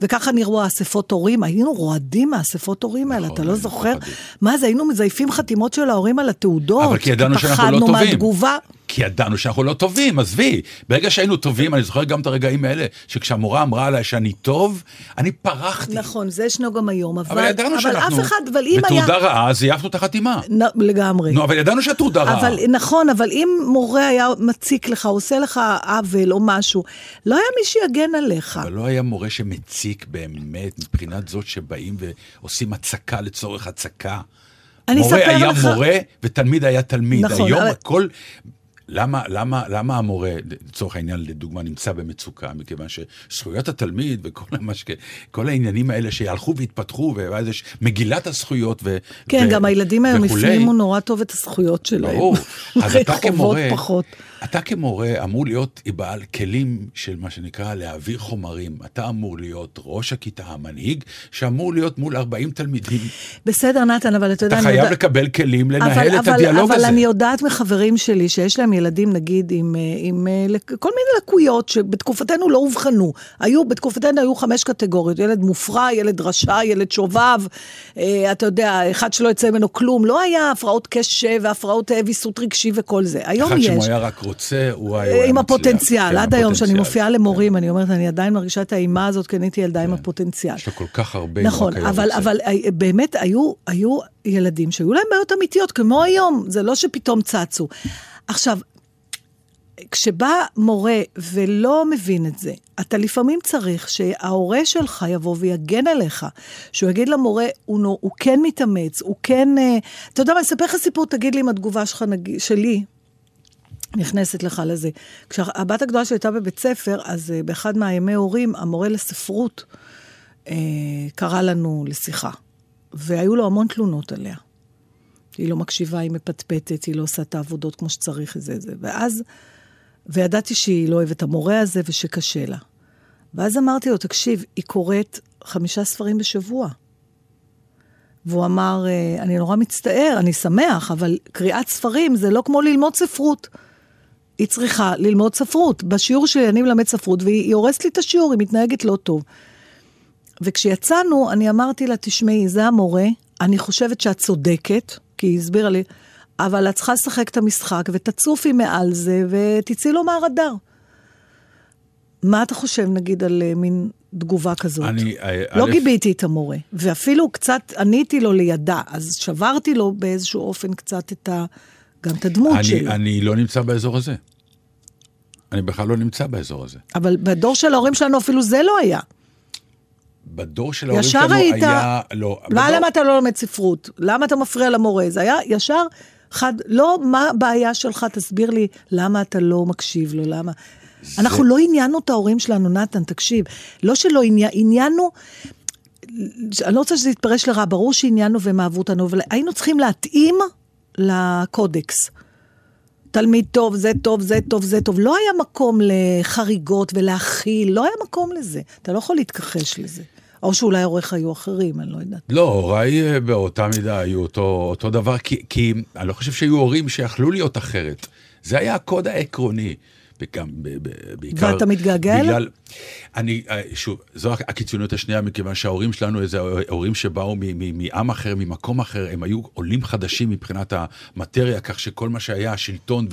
וככה נראו האספות הורים, היינו רועדים מהאספות הורים האלה, נכון, אתה לא זוכר? מה זה, היינו מזייפים חתימות של ההורים על התעודות. אבל כי ידענו שאנחנו לא פחדנו טובים. מהתגובה. כי ידענו שאנחנו לא טובים, עזבי. ברגע שהיינו טובים, אני זוכר גם את הרגעים האלה, שכשהמורה אמרה עליי שאני טוב, אני פרחתי. נכון, זה ישנו גם היום, אבל, אבל ידענו אבל שאנחנו... אף אחד, אבל אם היה... בתעודה רעה, זייפנו את החתימה. נ, לגמרי. נו, אבל ידענו שהתעודה רעה. אבל נכון, אבל אם מורה היה מציק לך, עושה לך עוול או משהו, לא היה מי שיגן עליך. אבל לא היה מורה שמציק באמת מבחינת זאת שבאים ועושים הצקה לצורך הצקה. אני מורה אספר היה לך- מורה ותלמיד היה תלמיד. נכון, היום אבל- הכל... למה, למה, למה המורה, לצורך העניין, לדוגמה, נמצא במצוקה? מכיוון שזכויות התלמיד וכל המשק... כל העניינים האלה שהלכו והתפתחו, ואז יש מגילת הזכויות ו... כן, ו- גם הילדים היום. הפנימו נורא טוב את הזכויות שלהם. ברור. אז אתה כמורה, פחות. אתה כמורה אמור להיות בעל כלים של מה שנקרא להעביר חומרים. אתה אמור להיות ראש הכיתה, המנהיג, שאמור להיות מול 40 תלמידים. בסדר, נתן, אבל אתה יודע... אתה חייב יודע- לקבל כלים לנהל אבל, את אבל, הדיאלוג אבל הזה. אני יודעת מחברים שלי שיש להם ילדים, נגיד, עם, אה, עם אה, לק- כל מיני לקויות שבתקופתנו לא אובחנו. היו, בתקופתנו היו חמש קטגוריות, ילד מופרע, ילד רשע, ילד שובב, אה, אתה יודע, אחד שלא יצא ממנו כלום. לא היה הפרעות קשב והפרעות אה, ויסות רגשי וכל זה. היום אחד יש. שאם רוצה, הוא היה... הוא היה עם מצליח. הפוטנציאל, כן, עד היום שאני. מופיעה למורים, אני אומרת, אני עדיין מרגישה את האימה הזאת, כי אני הייתי ילדה עם הפוטנציאל. יש לו כל כך הרבה, נכון, אבל, אה, באמת היו, היו ילדים שהיו להם בעיות אמיתיות, כמו היום, זה לא שפתאום צצו. עכשיו, כשבא מורה ולא מבין את זה, אתה לפעמים צריך שההורה שלך יבוא ויגן עליך, שהוא יגיד למורה, הוא, נו, הוא כן מתאמץ, הוא כן... אה, אתה יודע מה, אני אספר לך סיפור, תגיד לי אם התגובה שלך, נגיד, שלי, נכנסת לך לזה. כשהבת הגדולה שלי הייתה בבית ספר, אז אה, באחד מהימי הורים, המורה לספרות אה, קרא לנו לשיחה, והיו לו המון תלונות עליה. היא לא מקשיבה, היא מפטפטת, היא לא עושה את העבודות כמו שצריך, זה זה. ואז, וידעתי שהיא לא אוהבת את המורה הזה ושקשה לה. ואז אמרתי לו, תקשיב, היא קוראת חמישה ספרים בשבוע. והוא אמר, "אה, אני נורא מצטער, אני שמח, אבל קריאת ספרים זה לא כמו ללמוד ספרות. היא צריכה ללמוד ספרות. בשיעור שלי אני מלמד ספרות, והיא היא הורסת לי את השיעור, היא מתנהגת לא טוב. וכשיצאנו, אני אמרתי לה, תשמעי, זה המורה, אני חושבת שאת צודקת, כי היא הסבירה לי, אבל את צריכה לשחק את המשחק, ותצופי מעל זה, ותצאי לו מהרדאר. מה אתה חושב, נגיד, על אה, מין תגובה כזאת? אני, אה, לא א', גיביתי את המורה, ואפילו קצת עניתי לו לידה, אז שברתי לו באיזשהו אופן קצת את ה... גם את הדמות אני, שלו. אני לא נמצא באזור הזה. אני בכלל לא נמצא באזור הזה. אבל בדור של ההורים שלנו אפילו זה לא היה. בדור של ההורים שלנו היית... היה... לא, מה, בדור- למה אתה לא לומד ספרות? למה אתה מפריע למורה? זה היה ישר חד... לא, מה הבעיה שלך? תסביר לי למה אתה לא מקשיב לו, למה... אנחנו לא עניינו את ההורים שלנו, נתן, תקשיב. לא שלא עניין, עניינו... אני לא רוצה שזה יתפרש לרע, ברור שעניינו והם אהבו אותנו, אבל היינו צריכים להתאים לקודקס. תלמיד טוב, זה טוב, זה טוב, זה טוב. לא היה מקום לחריגות ולהכיל, לא היה מקום לזה. אתה לא יכול להתכחש לזה. או שאולי הוריך היו אחרים, אני לא יודעת. לא, הוריי אה, באותה מידה היו אותו, אותו דבר, כי, כי אני לא חושב שהיו הורים שיכלו להיות אחרת. זה היה הקוד העקרוני. וגם, בעיקר... ואתה מתגעגע אליו? בגלל... אני, אה, שוב, זו הקיצוניות השנייה, מכיוון שההורים שלנו, איזה הורים שבאו מעם אחר, ממקום אחר, הם היו עולים חדשים מבחינת המטריה, כך שכל מה שהיה, שלטון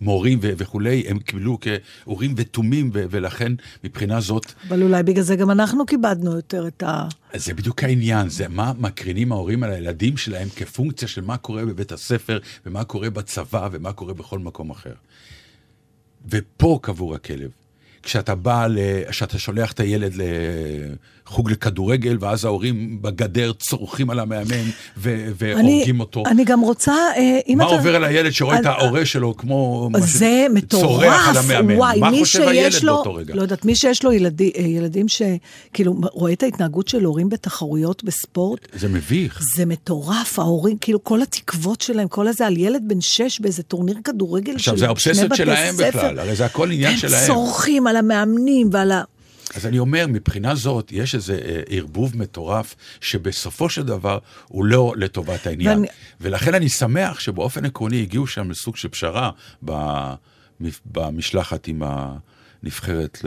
ומורים וכולי, הם קיבלו כאורים ותומים, ולכן מבחינה זאת, אבל אולי בגלל זה גם אנחנו כיבדנו יותר את ה... זה בדיוק העניין, זה מה מקרינים ההורים על הילדים שלהם כפונקציה של מה קורה בבית הספר, ומה קורה בצבא, ומה קורה בכל מקום אחר. ופה קבור הכלב. כשאתה בא, כשאתה שולח את הילד לחוג לכדורגל, ואז ההורים בגדר צורכים על המאמן ו- והורגים אותו. אני גם רוצה, אה, אם מה אתה... עובר על הילד שרואה את ההורה שלו כמו... זה מטורף? וואי, מה חושב הילד שיש לו, באותו רגע? לא יודעת, מי שיש לו ילדי, אה, ילדים שכאילו רואה את ההתנהגות של הורים בתחרויות בספורט, זה מביך. זה מטורף, ההורים, כאילו כל התקוות שלהם, כל הזה על ילד בן שש באיזה טורניר כדורגל של עכשיו, זה שני האובססיות בתי שלהם ספר. בכלל, הרי זה הכל עניין הם שלהם. צורכים על המאמנים ועל ה... אז אני אומר, מבחינה זאת, יש איזה אה, ערבוב מטורף, שבסופו של דבר הוא לא לטובת העניין. ואני- ולכן אני שמח שבאופן עקרוני הגיעו שם לסוג של פשרה במשלחת עם הנבחרת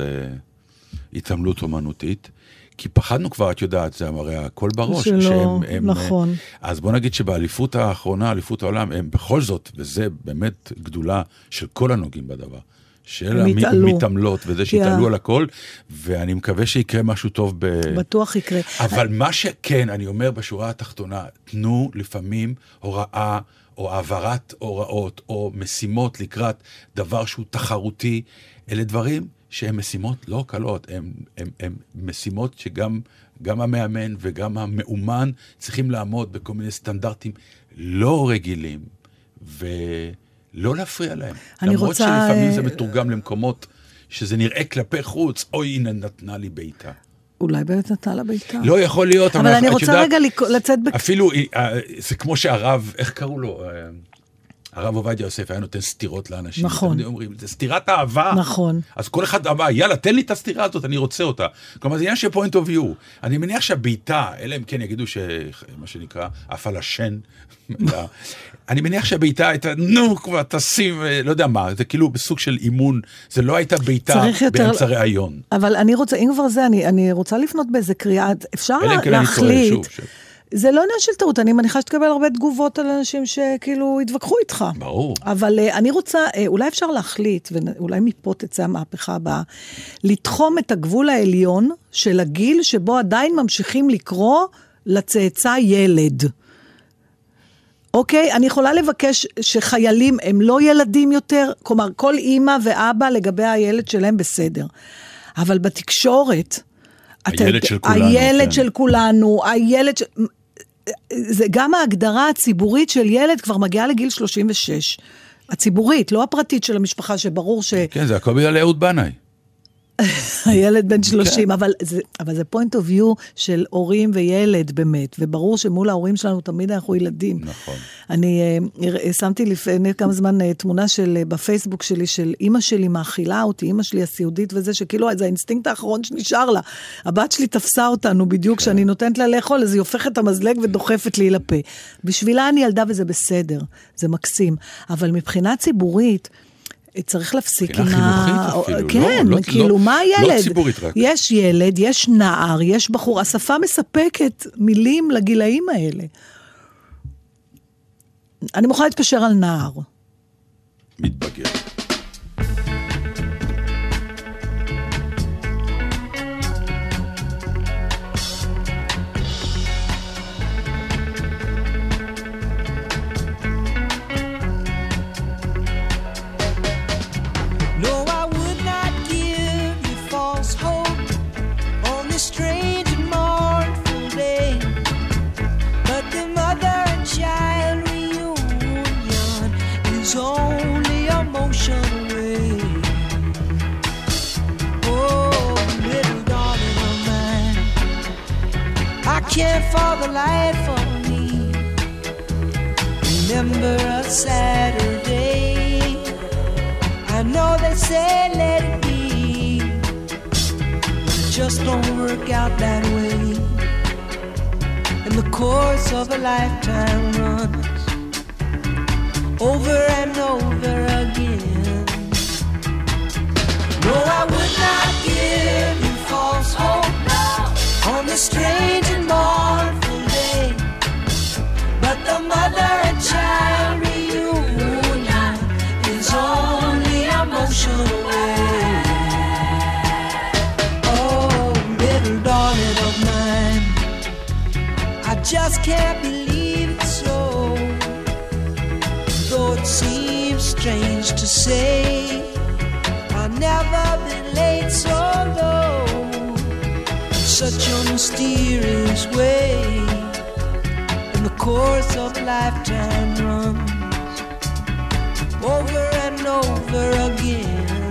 להתעמלות אומנותית. כי פחדנו כבר, את יודעת, זה הרי הכל בראש. שלא, שהם- הם, נכון. אה, אז בוא נגיד שבאליפות האחרונה, אליפות העולם, הם בכל זאת, וזה באמת גדולה של כל הנוגעים בדבר. של. המתעמלות וזה שיתעלו על הכל, ואני מקווה שיקרה משהו טוב ב... בטוח יקרה. אבל מה שכן, אני אומר בשורה התחתונה, תנו לפעמים הוראה או העברת הוראות או משימות לקראת דבר שהוא תחרותי. אלה דברים שהם משימות לא קלות, הם משימות שגם גם המאמן וגם המאומן צריכים לעמוד בכל מיני סטנדרטים לא רגילים. לא להפריע להם. אני למרות רוצה, שלפעמים אה, זה מתורגם למקומות שזה נראה כלפי חוץ, אוי, הנה נתנה לי בעיטה. אולי באמת נתנה לה בעיטה. לא יכול להיות, אבל אני את רוצה יודעת, רגע לצאת בק... אפילו, אה, זה כמו שהרב, איך קראו לו? אה, הרב עובדיה יוסף היה נותן סטירות לאנשים. נכון. תמיד אומרים, זה סטירת אהבה. נכון. אז כל אחד אמר, יאללה, תן לי את הסטירה הזאת, אני רוצה אותה. כלומר, זה עניין של point of view. אני מניח שהבעיטה, אלא אם כן יגידו ש... מה שנקרא, עף על השן. אני מניח שהבעיטה הייתה, נו, כבר תשים, אה, לא יודע מה, זה כאילו בסוג של אימון, זה לא הייתה בעיטה באמצע ראיון. אבל אני רוצה, אם כבר זה, אני, אני רוצה לפנות באיזה קריאה, אפשר אם כן להחליט. שוב, ש- זה לא עניין של טעות, אני מניחה שתקבל הרבה תגובות על אנשים שכאילו התווכחו איתך. ברור. אבל uh, אני רוצה, uh, אולי אפשר להחליט, ואולי מפה תצא המהפכה הבאה, לתחום את הגבול העליון של הגיל שבו עדיין ממשיכים לקרוא לצאצא ילד. אוקיי? אני יכולה לבקש שחיילים הם לא ילדים יותר, כלומר, כל אימא ואבא לגבי הילד שלהם בסדר. אבל בתקשורת... אתה הילד יודע- של כולנו, הילד כן. של כולנו, הילד של... זה גם ההגדרה הציבורית של ילד כבר מגיעה לגיל 36. הציבורית, לא הפרטית של המשפחה, שברור ש... כן, זה הכל בגלל אהוד בנאי. הילד בן 30, כן. אבל זה, אבל זה point of view של הורים וילד באמת, וברור שמול ההורים שלנו תמיד אנחנו ילדים. נכון. אני אה, שמתי לפני כמה זמן אה, תמונה של, אה, בפייסבוק שלי, של אימא שלי מאכילה אותי, אימא שלי הסיעודית וזה, שכאילו זה האינסטינקט האחרון שנשאר לה. הבת שלי תפסה אותנו בדיוק כן. כשאני נותנת לה לאכול, אז היא הופכת את המזלג ודוחפת לי לפה. בשבילה אני ילדה וזה בסדר, זה מקסים. אבל מבחינה ציבורית, צריך להפסיק עם ה... אפילו, כן, לא- לא- כאילו, לא- מה לא הילד? ציבורית רק. יש ילד, יש נער, יש בחור, השפה מספקת מילים לגילאים האלה. אני מוכנה להתפשר על נער. מתבגר. For the life of me remember a Saturday. I know they say let it be, but it just don't work out that way. And the course of a lifetime runs over and over again. No, I would not give you false hope on this strange and mournful day. But the mother and child reunion is only a motion away. Oh, little darling of mine, I just can't believe it's so. Though it seems strange to say, I've never been late so such a mysterious way and the course of lifetime runs over and over again.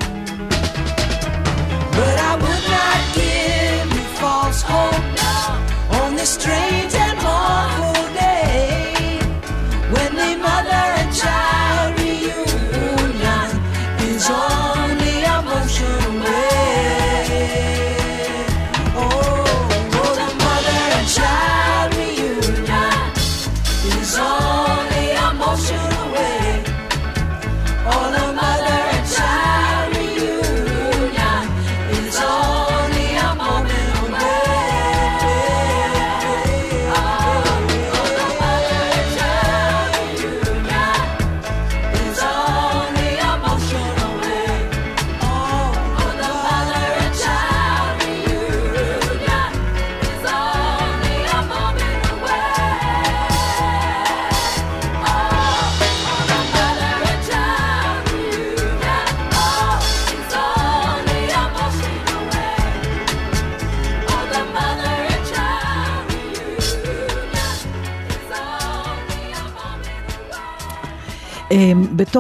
But I would not give you false hope on this strange and mournful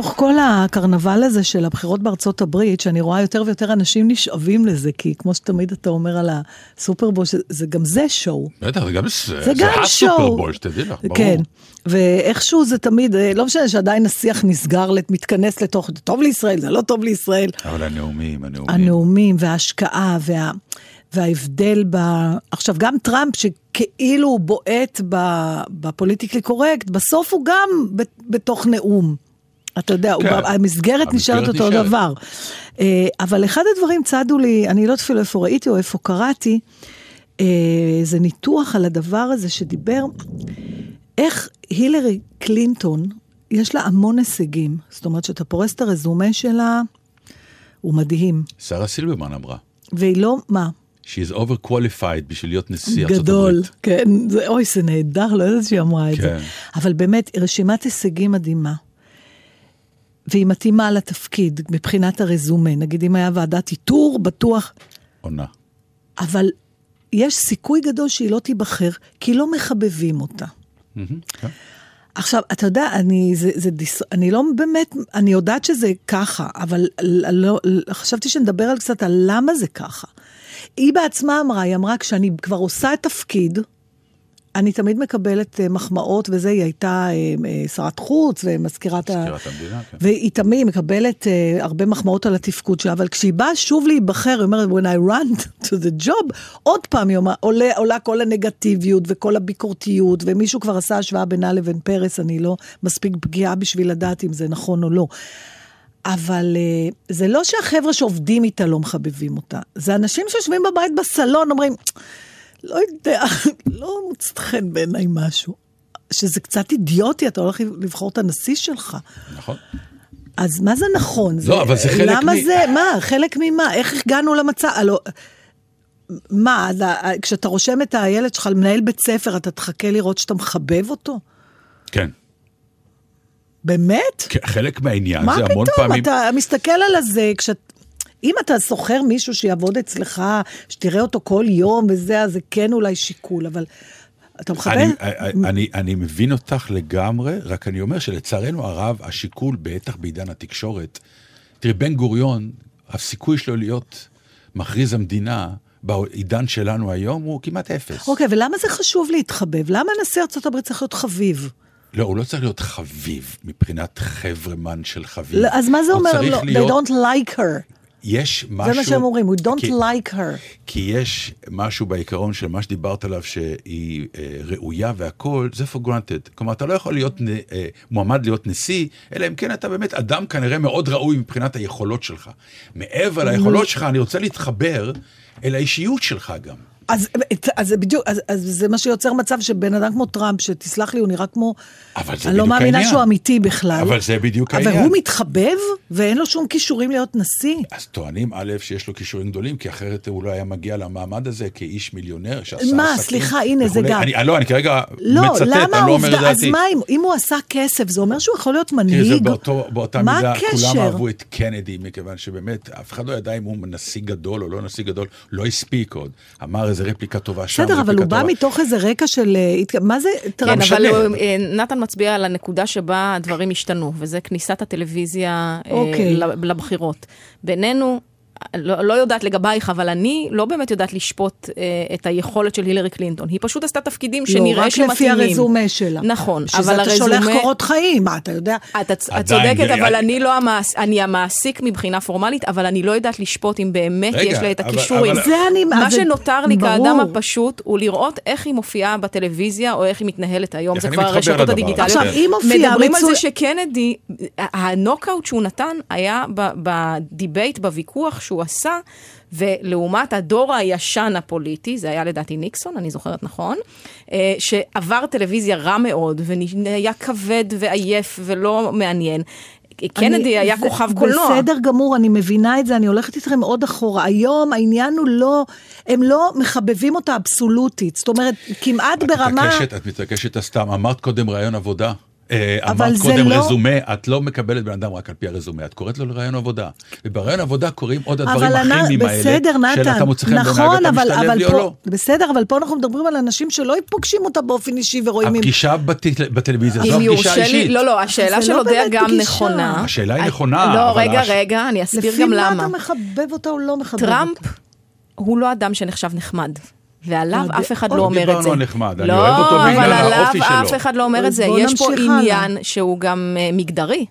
בתוך כל הקרנבל הזה של הבחירות בארצות הברית, שאני רואה יותר ויותר אנשים נשאבים לזה, כי כמו שתמיד אתה אומר על הסופרבול, שזה גם זה שואו. בטח, זה גם זה גם שואו. הסופרבול, שתדעי לך, ברור. כן, ואיכשהו זה תמיד, אה, לא משנה שעדיין השיח נסגר, מתכנס לתוך, זה טוב לישראל, זה לא טוב לישראל. אבל הנאומים, הנאומים. הנאומים וההשקעה וה, וההבדל ב... עכשיו, גם טראמפ, שכאילו הוא בועט בפוליטיקלי קורקט, בסוף הוא גם בתוך נאום. אתה יודע, כן. הוא, המסגרת נשארת אותו נשארת. דבר. אה, אבל אחד הדברים צדו לי, אני לא יודעת אפילו איפה ראיתי או איפה קראתי, אה, זה ניתוח על הדבר הזה שדיבר, איך הילרי קלינטון, יש לה המון הישגים. זאת אומרת, שאתה פורס את הרזומה שלה, הוא מדהים. שרה סילברמן אמרה, והיא לא, מה? She is overqualified בשביל להיות נשיא ארצות גדול. כן, זה, אוי, זה נהדר, לא יודעת שהיא אמרה את זה. כן. אבל באמת, רשימת הישגים מדהימה. והיא מתאימה לתפקיד מבחינת הרזומה. נגיד, אם היה ועדת איתור, בטוח, עונה. אבל יש סיכוי גדול שהיא לא תיבחר, כי לא מחבבים אותה. כן. עכשיו, אתה יודע, אני, זה, זה דיס, אני לא באמת, אני יודעת שזה ככה, אבל לא, חשבתי שנדבר על קצת על למה זה ככה. היא בעצמה אמרה, היא אמרה, כשאני כבר עושה את תפקיד, אני תמיד מקבלת אה, מחמאות וזה, היא הייתה אה, אה, שרת חוץ ומזכירת ה... המדינה, כן. והיא תמיד מקבלת הרבה מחמאות על התפקוד שלה, אבל כשהיא באה שוב להיבחר, היא אומרת, when I run to the job, עוד פעם היא אומרת, עולה, עולה כל הנגטיביות וכל הביקורתיות, ומישהו כבר עשה השוואה בינה לבין פרס, אני לא מספיק פגיעה בשביל לדעת אם זה נכון או לא. אבל זה לא שהחבר'ה שעובדים איתה לא מחבבים אותה, זה אנשים שיושבים בבית בסלון, אומרים, לא יודע, לא מוצא חן בעיניי משהו. שזה קצת אידיוטי, אתה הולך לבחור את הנשיא שלך. נכון. אז מה זה נכון? לא, אבל זה חלק למה מ- זה, מה, חלק ממה? איך הגענו למצב? הלא, מה, כשאתה רושם את הילד שלך למנהל בית ספר, אתה תחכה לראות שאתה מחבב אותו? כן. באמת? כן, חלק מהעניין מה זה המון פתאום? פעמים... אתה מסתכל על הזה, כשאת... אם אתה שוכר מישהו שיעבוד אצלך, שתראה אותו כל יום וזה, אז זה כן אולי שיקול, אבל אתה מכבד? אני, אני, אני, אני מבין אותך לגמרי, רק אני אומר שלצערנו הרב, השיקול, בטח בעידן התקשורת, תראי, בן גוריון, הסיכוי שלו להיות מכריז המדינה בעידן שלנו היום הוא כמעט אפס. אוקיי, ולמה זה חשוב להתחבב? למה נשיא ארה"ב צריך להיות חביב? לא, הוא לא צריך להיות חביב מבחינת חברמן של חביב. לא, אז מה זה אומר? לא, להיות, they don't like her. יש משהו... זה מה שהם אומרים, we don't כי- like her. כי יש משהו בעיקרון של מה שדיברת עליו, שהיא אה, ראויה והכול, זה for granted. כלומר, אתה לא יכול להיות נ, אה, מועמד להיות נשיא, אלא אם כן אתה באמת אדם כנראה מאוד ראוי מבחינת היכולות שלך. מעבר ליכולות שלך, אני רוצה להתחבר אל האישיות שלך גם. אז, אז זה בדיוק, אז, אז זה מה שיוצר מצב שבן אדם כמו טראמפ, שתסלח לי, הוא נראה כמו... אבל זה אני לא בדיוק מאמינה העניין. שהוא אמיתי בכלל. אבל זה בדיוק אבל העניין. הוא מתחבב, ואין לו שום כישורים להיות נשיא. אז טוענים, א', שיש לו כישורים גדולים, כי אחרת הוא לא היה מגיע למעמד הזה כאיש מיליונר שעשה מה, עסקים סליחה, הנה, זה וכולי. גם- אני, לא, אני כרגע לא, מצטט, אני לא אומר את העובדה, אז דעתי. מה אם, אם הוא עשה כסף, זה אומר שהוא יכול להיות תראי, זה מנהיג? באותו, באותה מה מידה, הקשר? כולם אהבו את קנדי, מכיוון שבאמת, אף אחד לא ידע אם הוא נשיא גדול או לא נשיא גדול, לא הספיק עוד. אמר איזה רפליקה טובה שם, בסדר, אבל הוא בא. מתוך איזה רקע של... אה, מה זה טראמפ? כן, אבל אה, נתן מצביע על הנקודה שבה הדברים השתנו, וזה כניסת הטלוויזיה אה, אוקיי. לבחירות. בינינו, לא, לא יודעת לגבייך, אבל אני לא באמת יודעת לשפוט אה, את היכולת של הילרי קלינטון. היא פשוט עשתה תפקידים שנראה לא, שמתאימים. רק לפי הרזומה שלה. נכון, אבל זה אתה שולח הרזומה... קורות חיים, מה, אתה יודע? את, את עדיין, צודקת, אבל אני לא המעס... אני המעסיק מבחינה פורמלית, אבל אני לא יודעת לשפוט אם באמת רגע, יש לה את הכישורים. אבל- זה אני... מה זה- שנותר לי ברור. כאדם הפשוט הוא לראות איך היא מופיעה בטלוויזיה או איך היא מתנהלת היום, זה כבר הרשתות הדיגיטליות. עכשיו, היא מופיעה מדברים על זה שקנדי, הנוקאוט שהוא נתן היה ב debate, בוויכוח שהוא עשה, ולעומת הדור הישן הפוליטי, זה היה לדעתי ניקסון, אני זוכרת נכון, אה, שעבר טלוויזיה רע מאוד, והיה כבד ועייף ולא מעניין. קנדי אני- היה זה- כוכב קולנוע. בסדר גמור, אני מבינה את זה, אני הולכת איתכם עוד אחורה. היום העניין הוא לא, הם לא מחבבים אותה אבסולוטית. זאת אומרת, כמעט את ברמה... מתעקשת, את מתעקשת הסתם. אמרת קודם רעיון עבודה. אה, אבל אמרת זה קודם לא- רזומה, את לא מקבלת בן אדם רק על פי הרזומה, את קוראת לו לראיון עבודה. ובראיון עבודה קורים עוד הדברים הכימיים האלה, בסדר, של נתן, אתה מוצא חן בעיניי נכון, ואתה אבל, משתלב אבל לי או פה, לא. בסדר, אבל פה אנחנו מדברים על אנשים שלא פוגשים אותה באופן אישי ורואים אם... הפגישה בטל- בטלוויזיה, זו הפגישה האישית. לא, לא, השאלה של לא אודיה באמת גם פגישה. נכונה. השאלה היא נכונה, לא, אבל רגע, הש- רגע, אני אסביר לפי גם מה למה. אתה מחבב אותה או לא מחבב אותה? טראמפ הוא לא אדם שנחשב נחמד. ועליו לא, אף אחד עוד לא אומר את דיברנו זה. על נחמד, אני לא, אוהב אותו אבל בגלל עליו האופי שלו. אף אחד לא אומר את זה. יש פה. עניין שהוא גם אה, מגדרי.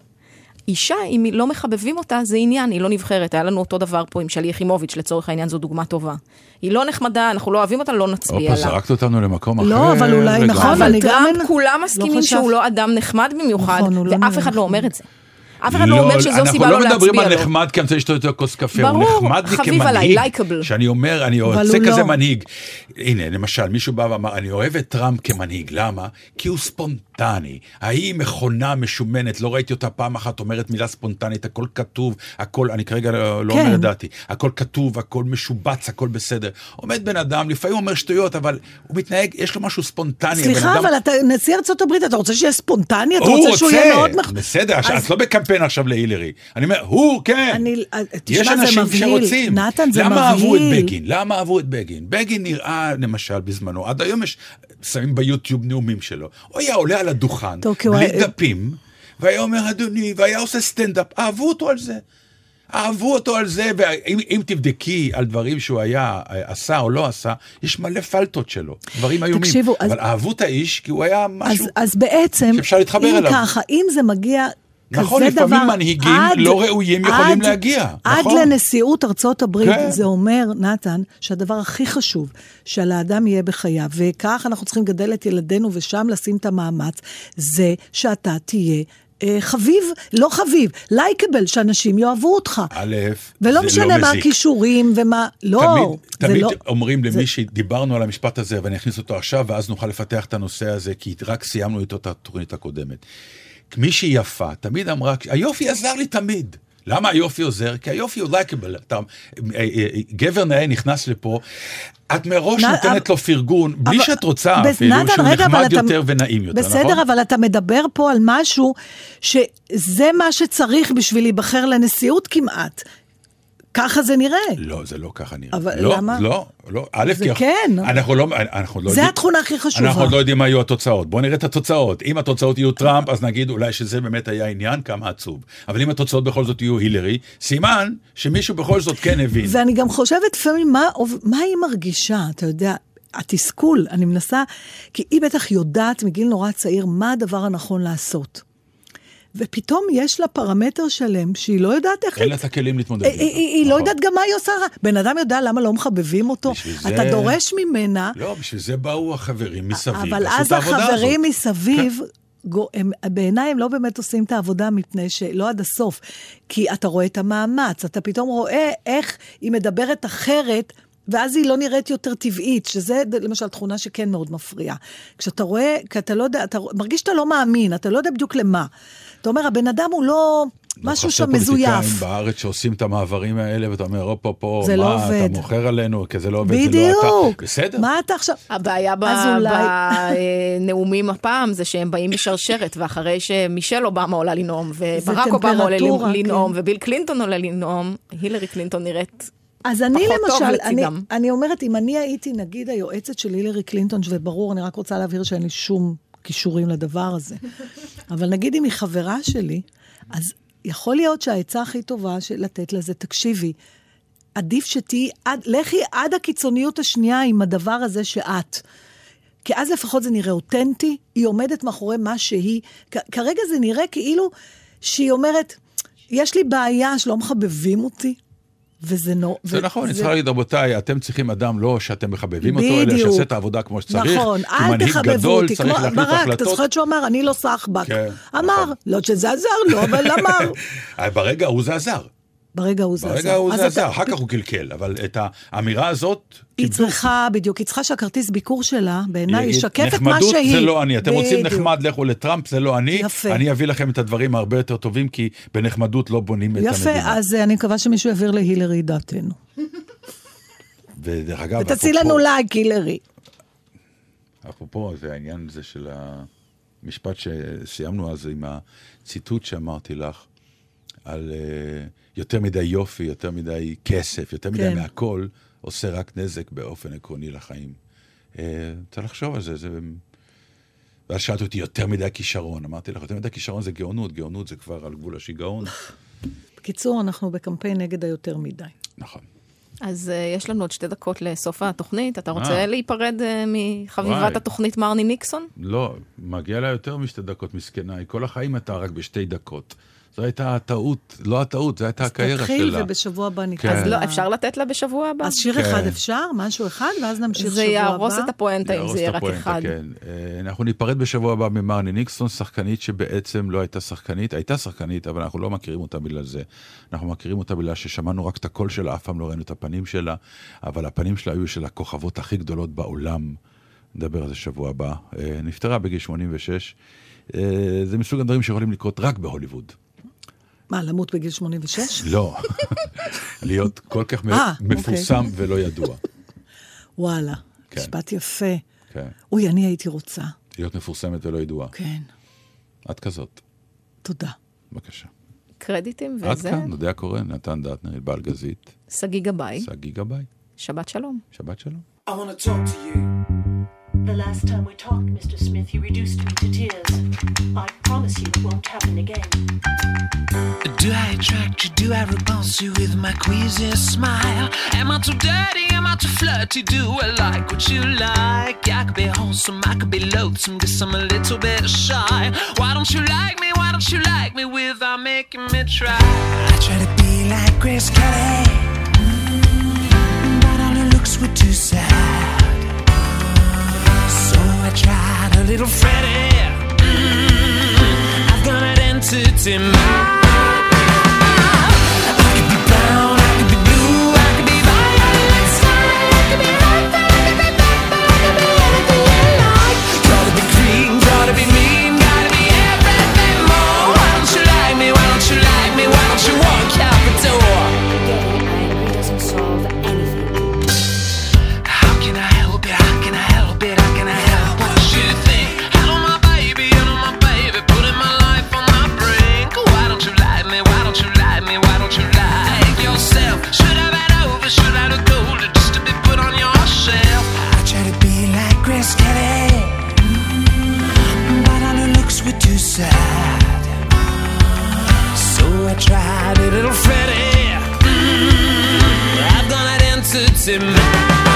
אישה, אם לא מחבבים אותה, זה עניין, היא לא נבחרת. היה לנו אותו דבר פה עם שלי יחימוביץ', לצורך העניין זו דוגמה טובה. היא לא נחמדה, אנחנו לא אוהבים אותה, לא נצביע הופה, לה. זרקת אותנו למקום אחר. לא, אבל אולי. נכון, אבל טראמפ, כולם מסכימים שהוא לא אדם נחמד במיוחד, נכון, לא ואף אחד לא אומר. את זה. אף אחד לא אומר שזו סיבה לא אנחנו לא להצביע מדברים על לו. נחמד כי אני רוצה לשתות יותר כוס קפה, הוא ברור, נחמד לי חביב עליי, כמנהיג, לייקבל. שאני אומר, אני רוצה כזה לא. מנהיג. הנה, למשל, מישהו בא ואמר, אני אוהב את טראמפ כמנהיג, למה? כי הוא ספונטני. ההיא מכונה משומנת, לא ראיתי אותה פעם אחת אומרת מילה ספונטנית, הכל כתוב, הכל, אני כרגע לא לא כן. אומר את דעתי, הכל כתוב, הכל משובץ, הכל בסדר. עומד בן אדם, לפעמים אומר שטויות, אבל הוא מתנהג, יש לו משהו ספונטני. סליחה, אדם- אבל אתה נשיא ארצות הברית, אתה רוצה שיהיה ספונטני? אתה הוא רוצה שהוא יהיה מאוד... מח- בסדר, אז- את לא בקמפיין עכשיו להילרי. אני אומר, הוא, כן. אני- אה, תשמע, יש אנשים מבהיל. שרוצים. נתן, זה למה אהבו את מבהיל. בגין? למה אהבו את בגין? בגין נראה, למשל, בזמנו, עד היום יש, שמים ביוטיוב נאומים שלו. הוא היה עולה על הדוכן, טוב, הוא בלי היה- דפים, והיה אומר, אדוני, והיה עושה סטנדאפ. אהבו אותו על זה. אהבו אותו על זה, ואם אם תבדקי על דברים שהוא היה, עשה או לא עשה, יש מלא פלטות שלו, דברים איומים. תקשיבו, אז- אבל אהבו את האיש כי הוא היה משהו... אז, אז בעצם, שאפשר להתחבר אם אליו. ככה, אם זה מגיע נכון, דבר... לפעמים מנהיגים לא ראויים יכולים להגיע, עד נכון. לנשיאות ארצות הברית, כן. זה אומר, נתן, שהדבר הכי חשוב, שלאדם יהיה בחייו, וכך אנחנו צריכים לגדל את ילדינו ושם לשים את המאמץ, זה שאתה תהיה... אה, חביב, לא חביב, לייקבל, שאנשים יאהבו אותך. א', ולא זה משנה לא מה מזיק. הכישורים ומה, לא, תמיד, זה תמיד לא... אומרים זה- למי שדיברנו על המשפט הזה, ואני אכניס אותו עכשיו, ואז נוכל לפתח את הנושא הזה, כי רק סיימנו איתו את התוכנית הקודמת. מי שהיא יפה, תמיד אמרה, היופי עזר לי תמיד. למה היופי עוזר? כי היופי הוא לייקבל. אתה, אה, אה, גבר נאה נכנס לפה, את מראש נ- נותנת אבל- לו פרגון, בלי אבל- שאת רוצה בס- אפילו, נתן, שהוא רגע, נחמד אתה- יותר ונעים יותר, נכון? בסדר, אבל אתה מדבר פה על משהו שזה מה שצריך בשביל להיבחר לנשיאות כמעט. ככה זה נראה. לא, זה לא ככה נראה. אבל לא, למה? לא, לא. א', זה כי כן. אנחנו לא, אנחנו לא זה יודעים- התכונה הכי חשובה. אנחנו עוד לא יודעים מה יהיו התוצאות. בואו נראה את התוצאות. אם התוצאות יהיו טראמפ, אז נגיד אולי שזה באמת היה עניין, כמה עצוב. אבל אם התוצאות בכל זאת יהיו הילרי, סימן שמישהו בכל זאת כן הבין. ואני גם חושבת לפעמים, מה, מה היא מרגישה, אתה יודע, התסכול, אני מנסה, כי היא בטח יודעת מגיל נורא צעיר מה הדבר הנכון לעשות. ופתאום יש לה פרמטר שלם שהיא לא יודעת איך... אין לה את הכלים להתמודד היא, איתו. היא, היא לא נכון. יודעת גם מה היא עושה. בן אדם יודע למה לא מחבבים אותו. בשביל זה- אתה דורש ממנה, לא, בשביל זה באו החברים מסביב, אבל אז העבודה הזאת. כן. החברים מסביב, הם, בעיניי הם לא באמת עושים את העבודה מפני שלא עד הסוף. כי אתה רואה את המאמץ, אתה פתאום רואה איך היא מדברת אחרת. ואז היא לא נראית יותר טבעית, שזה למשל תכונה שכן מאוד מפריעה. כשאתה רואה, כי אתה לא יודע, אתה מרגיש שאתה לא מאמין, אתה לא יודע בדיוק למה. אתה אומר, הבן אדם הוא לא, לא משהו שם מזויף. פוליטיקאים בארץ שעושים את המעברים האלה, ואתה אומר, הופ, הופ, הופ, זה לא מה, עובד. אתה מוכר עלינו, כי זה לא עובד, זה לא בדיוק. אתה. בסדר. מה אתה עכשיו... הבעיה בנאומים הפעם זה שהם באים בשרשרת, ואחרי שמישל אובמה עולה לנאום, וברק אובמה עולה לנאום, כן. וביל קלינטון עולה לנאום, הילרי קלינטון נראית... אז אני פחות טוב למשל, אני, לצידם. אני אומרת, אם אני הייתי נגיד היועצת של הילרי קלינטון, וברור, אני רק רוצה להבהיר שאין לי שום כישורים לדבר הזה, אבל נגיד אם היא חברה שלי, אז יכול להיות שהעצה הכי טובה של לתת לזה, תקשיבי, עדיף שתהיי, עד, לכי עד הקיצוניות השנייה עם הדבר הזה שאת. כי אז לפחות זה נראה אותנטי, היא עומדת מאחורי מה שהיא. כרגע זה נראה כאילו שהיא אומרת, יש לי בעיה שלא מחבבים אותי, וזה נו... זה ו- נכון, אני צריכה להגיד, רבותיי, אתם צריכים אדם לא שאתם מחבבים אותו, אלא. שיעשה את העבודה כמו שצריך. נכון, אל תחבבו גדול אותי, צריך כמו ברק, אתה. זוכר שהוא אמר, אני לא סחבק. כן, אמר, נכון. לא שזה עזר לו, אבל אמר. אה, ברגע ההוא זה עזר. ברגע ההוא זה עזר. ברגע ההוא אז זה אתה- אחר כך הוא קלקל, אבל את האמירה הזאת... היא כיבדו. צריכה, בדיוק, היא צריכה שהכרטיס ביקור שלה, בעיניי, ישקף את מה נחמדות שהיא. זה לא אני, אתם רוצים בדיוק. נחמד, לכו לטראמפ, זה לא אני. יפה. אני אביא לכם את הדברים הרבה יותר טובים, כי בנחמדות לא בונים את יפה, המדינה. אז אה, אני מקווה שמישהו יעביר להילרי דעתנו. ודרך אגב, ותעשי אפרופו- לנו לייק, הילרי. אפרופו, זה העניין הזה של. המשפט שסיימנו אז עם הציטוט שאמרתי לך, על אה, יותר מדי יופי, יותר מדי כסף, יותר מדי כן. מהכל, עושה רק נזק באופן עקרוני לחיים. אה, צריך לחשוב על זה, זה... ואז שאלת אותי, יותר מדי כישרון. אמרתי לך, יותר מדי כישרון זה גאונות, גאונות זה כבר על גבול השיגעון. בקיצור, אנחנו בקמפיין נגד היותר מדי. נכון. אז uh, יש לנו עוד שתי דקות לסוף התוכנית. אתה אה. רוצה להיפרד uh, מחביבת וואי. התוכנית מרני ניקסון? לא, מגיע לה יותר משתי דקות מסכנה, כל החיים הייתה רק בשתי דקות. זו הייתה הטעות, לא הטעות, זו הייתה הקריירה תתחיל, שלה. ובשבוע הבא ניתן. כן. אז לא, אפשר לתת לה בשבוע הבא? אז שיר כן. אחד אפשר? משהו אחד? ואז נמשיך שבוע זה הבא? יהרוס את הפואנטה אם זה יהיה רק אחד. כן. אה, אנחנו ניפרד בשבוע הבא ממרני ניקסון, שחקנית שבעצם לא הייתה שחקנית, הייתה שחקנית, אבל אנחנו לא מכירים אותה בגלל זה. אנחנו מכירים אותה בגלל ששמענו רק את הקול שלה, אף פעם לא ראינו את הפנים שלה, אבל הפנים שלה היו של הכוכבות הכי גדולות בעולם. נדבר על זה שבוע הבא. אה, נפטרה בגיל 86. אה, זה מסוג הדברים שיכולים לקרות רק בהוליווד. מה, למות בגיל 86? לא, להיות כל כך מ- אה, מפורסם ולא ידוע. וואלה, כן. משפט יפה. כן. אוי, אני הייתי רוצה. להיות מפורסמת ולא ידועה. כן, את כזאת. תודה. בבקשה. קרדיטים עד וזה, כאן, נודע קורן, נתן דטנר, בעל גזית, שגיא גבאי, שגיא גבאי, שבת שלום. שבת שלום. I want to talk to you. The last time we talked, Mr. Smith, you reduced me to tears. I promise you it won't happen again. Do I attract you? Do I repulse you with my queasy smile? Am I too dirty? Am I too flirty? Do I like what you like? I could be wholesome, I could be loathsome, guess I'm a little bit shy. Why don't you like me? Why don't you like me without making me try? I try to be like Grace Kelly, mm, but all her looks were too sad. I tried a little Freddie. Mm, I've got an entity mind. it's in my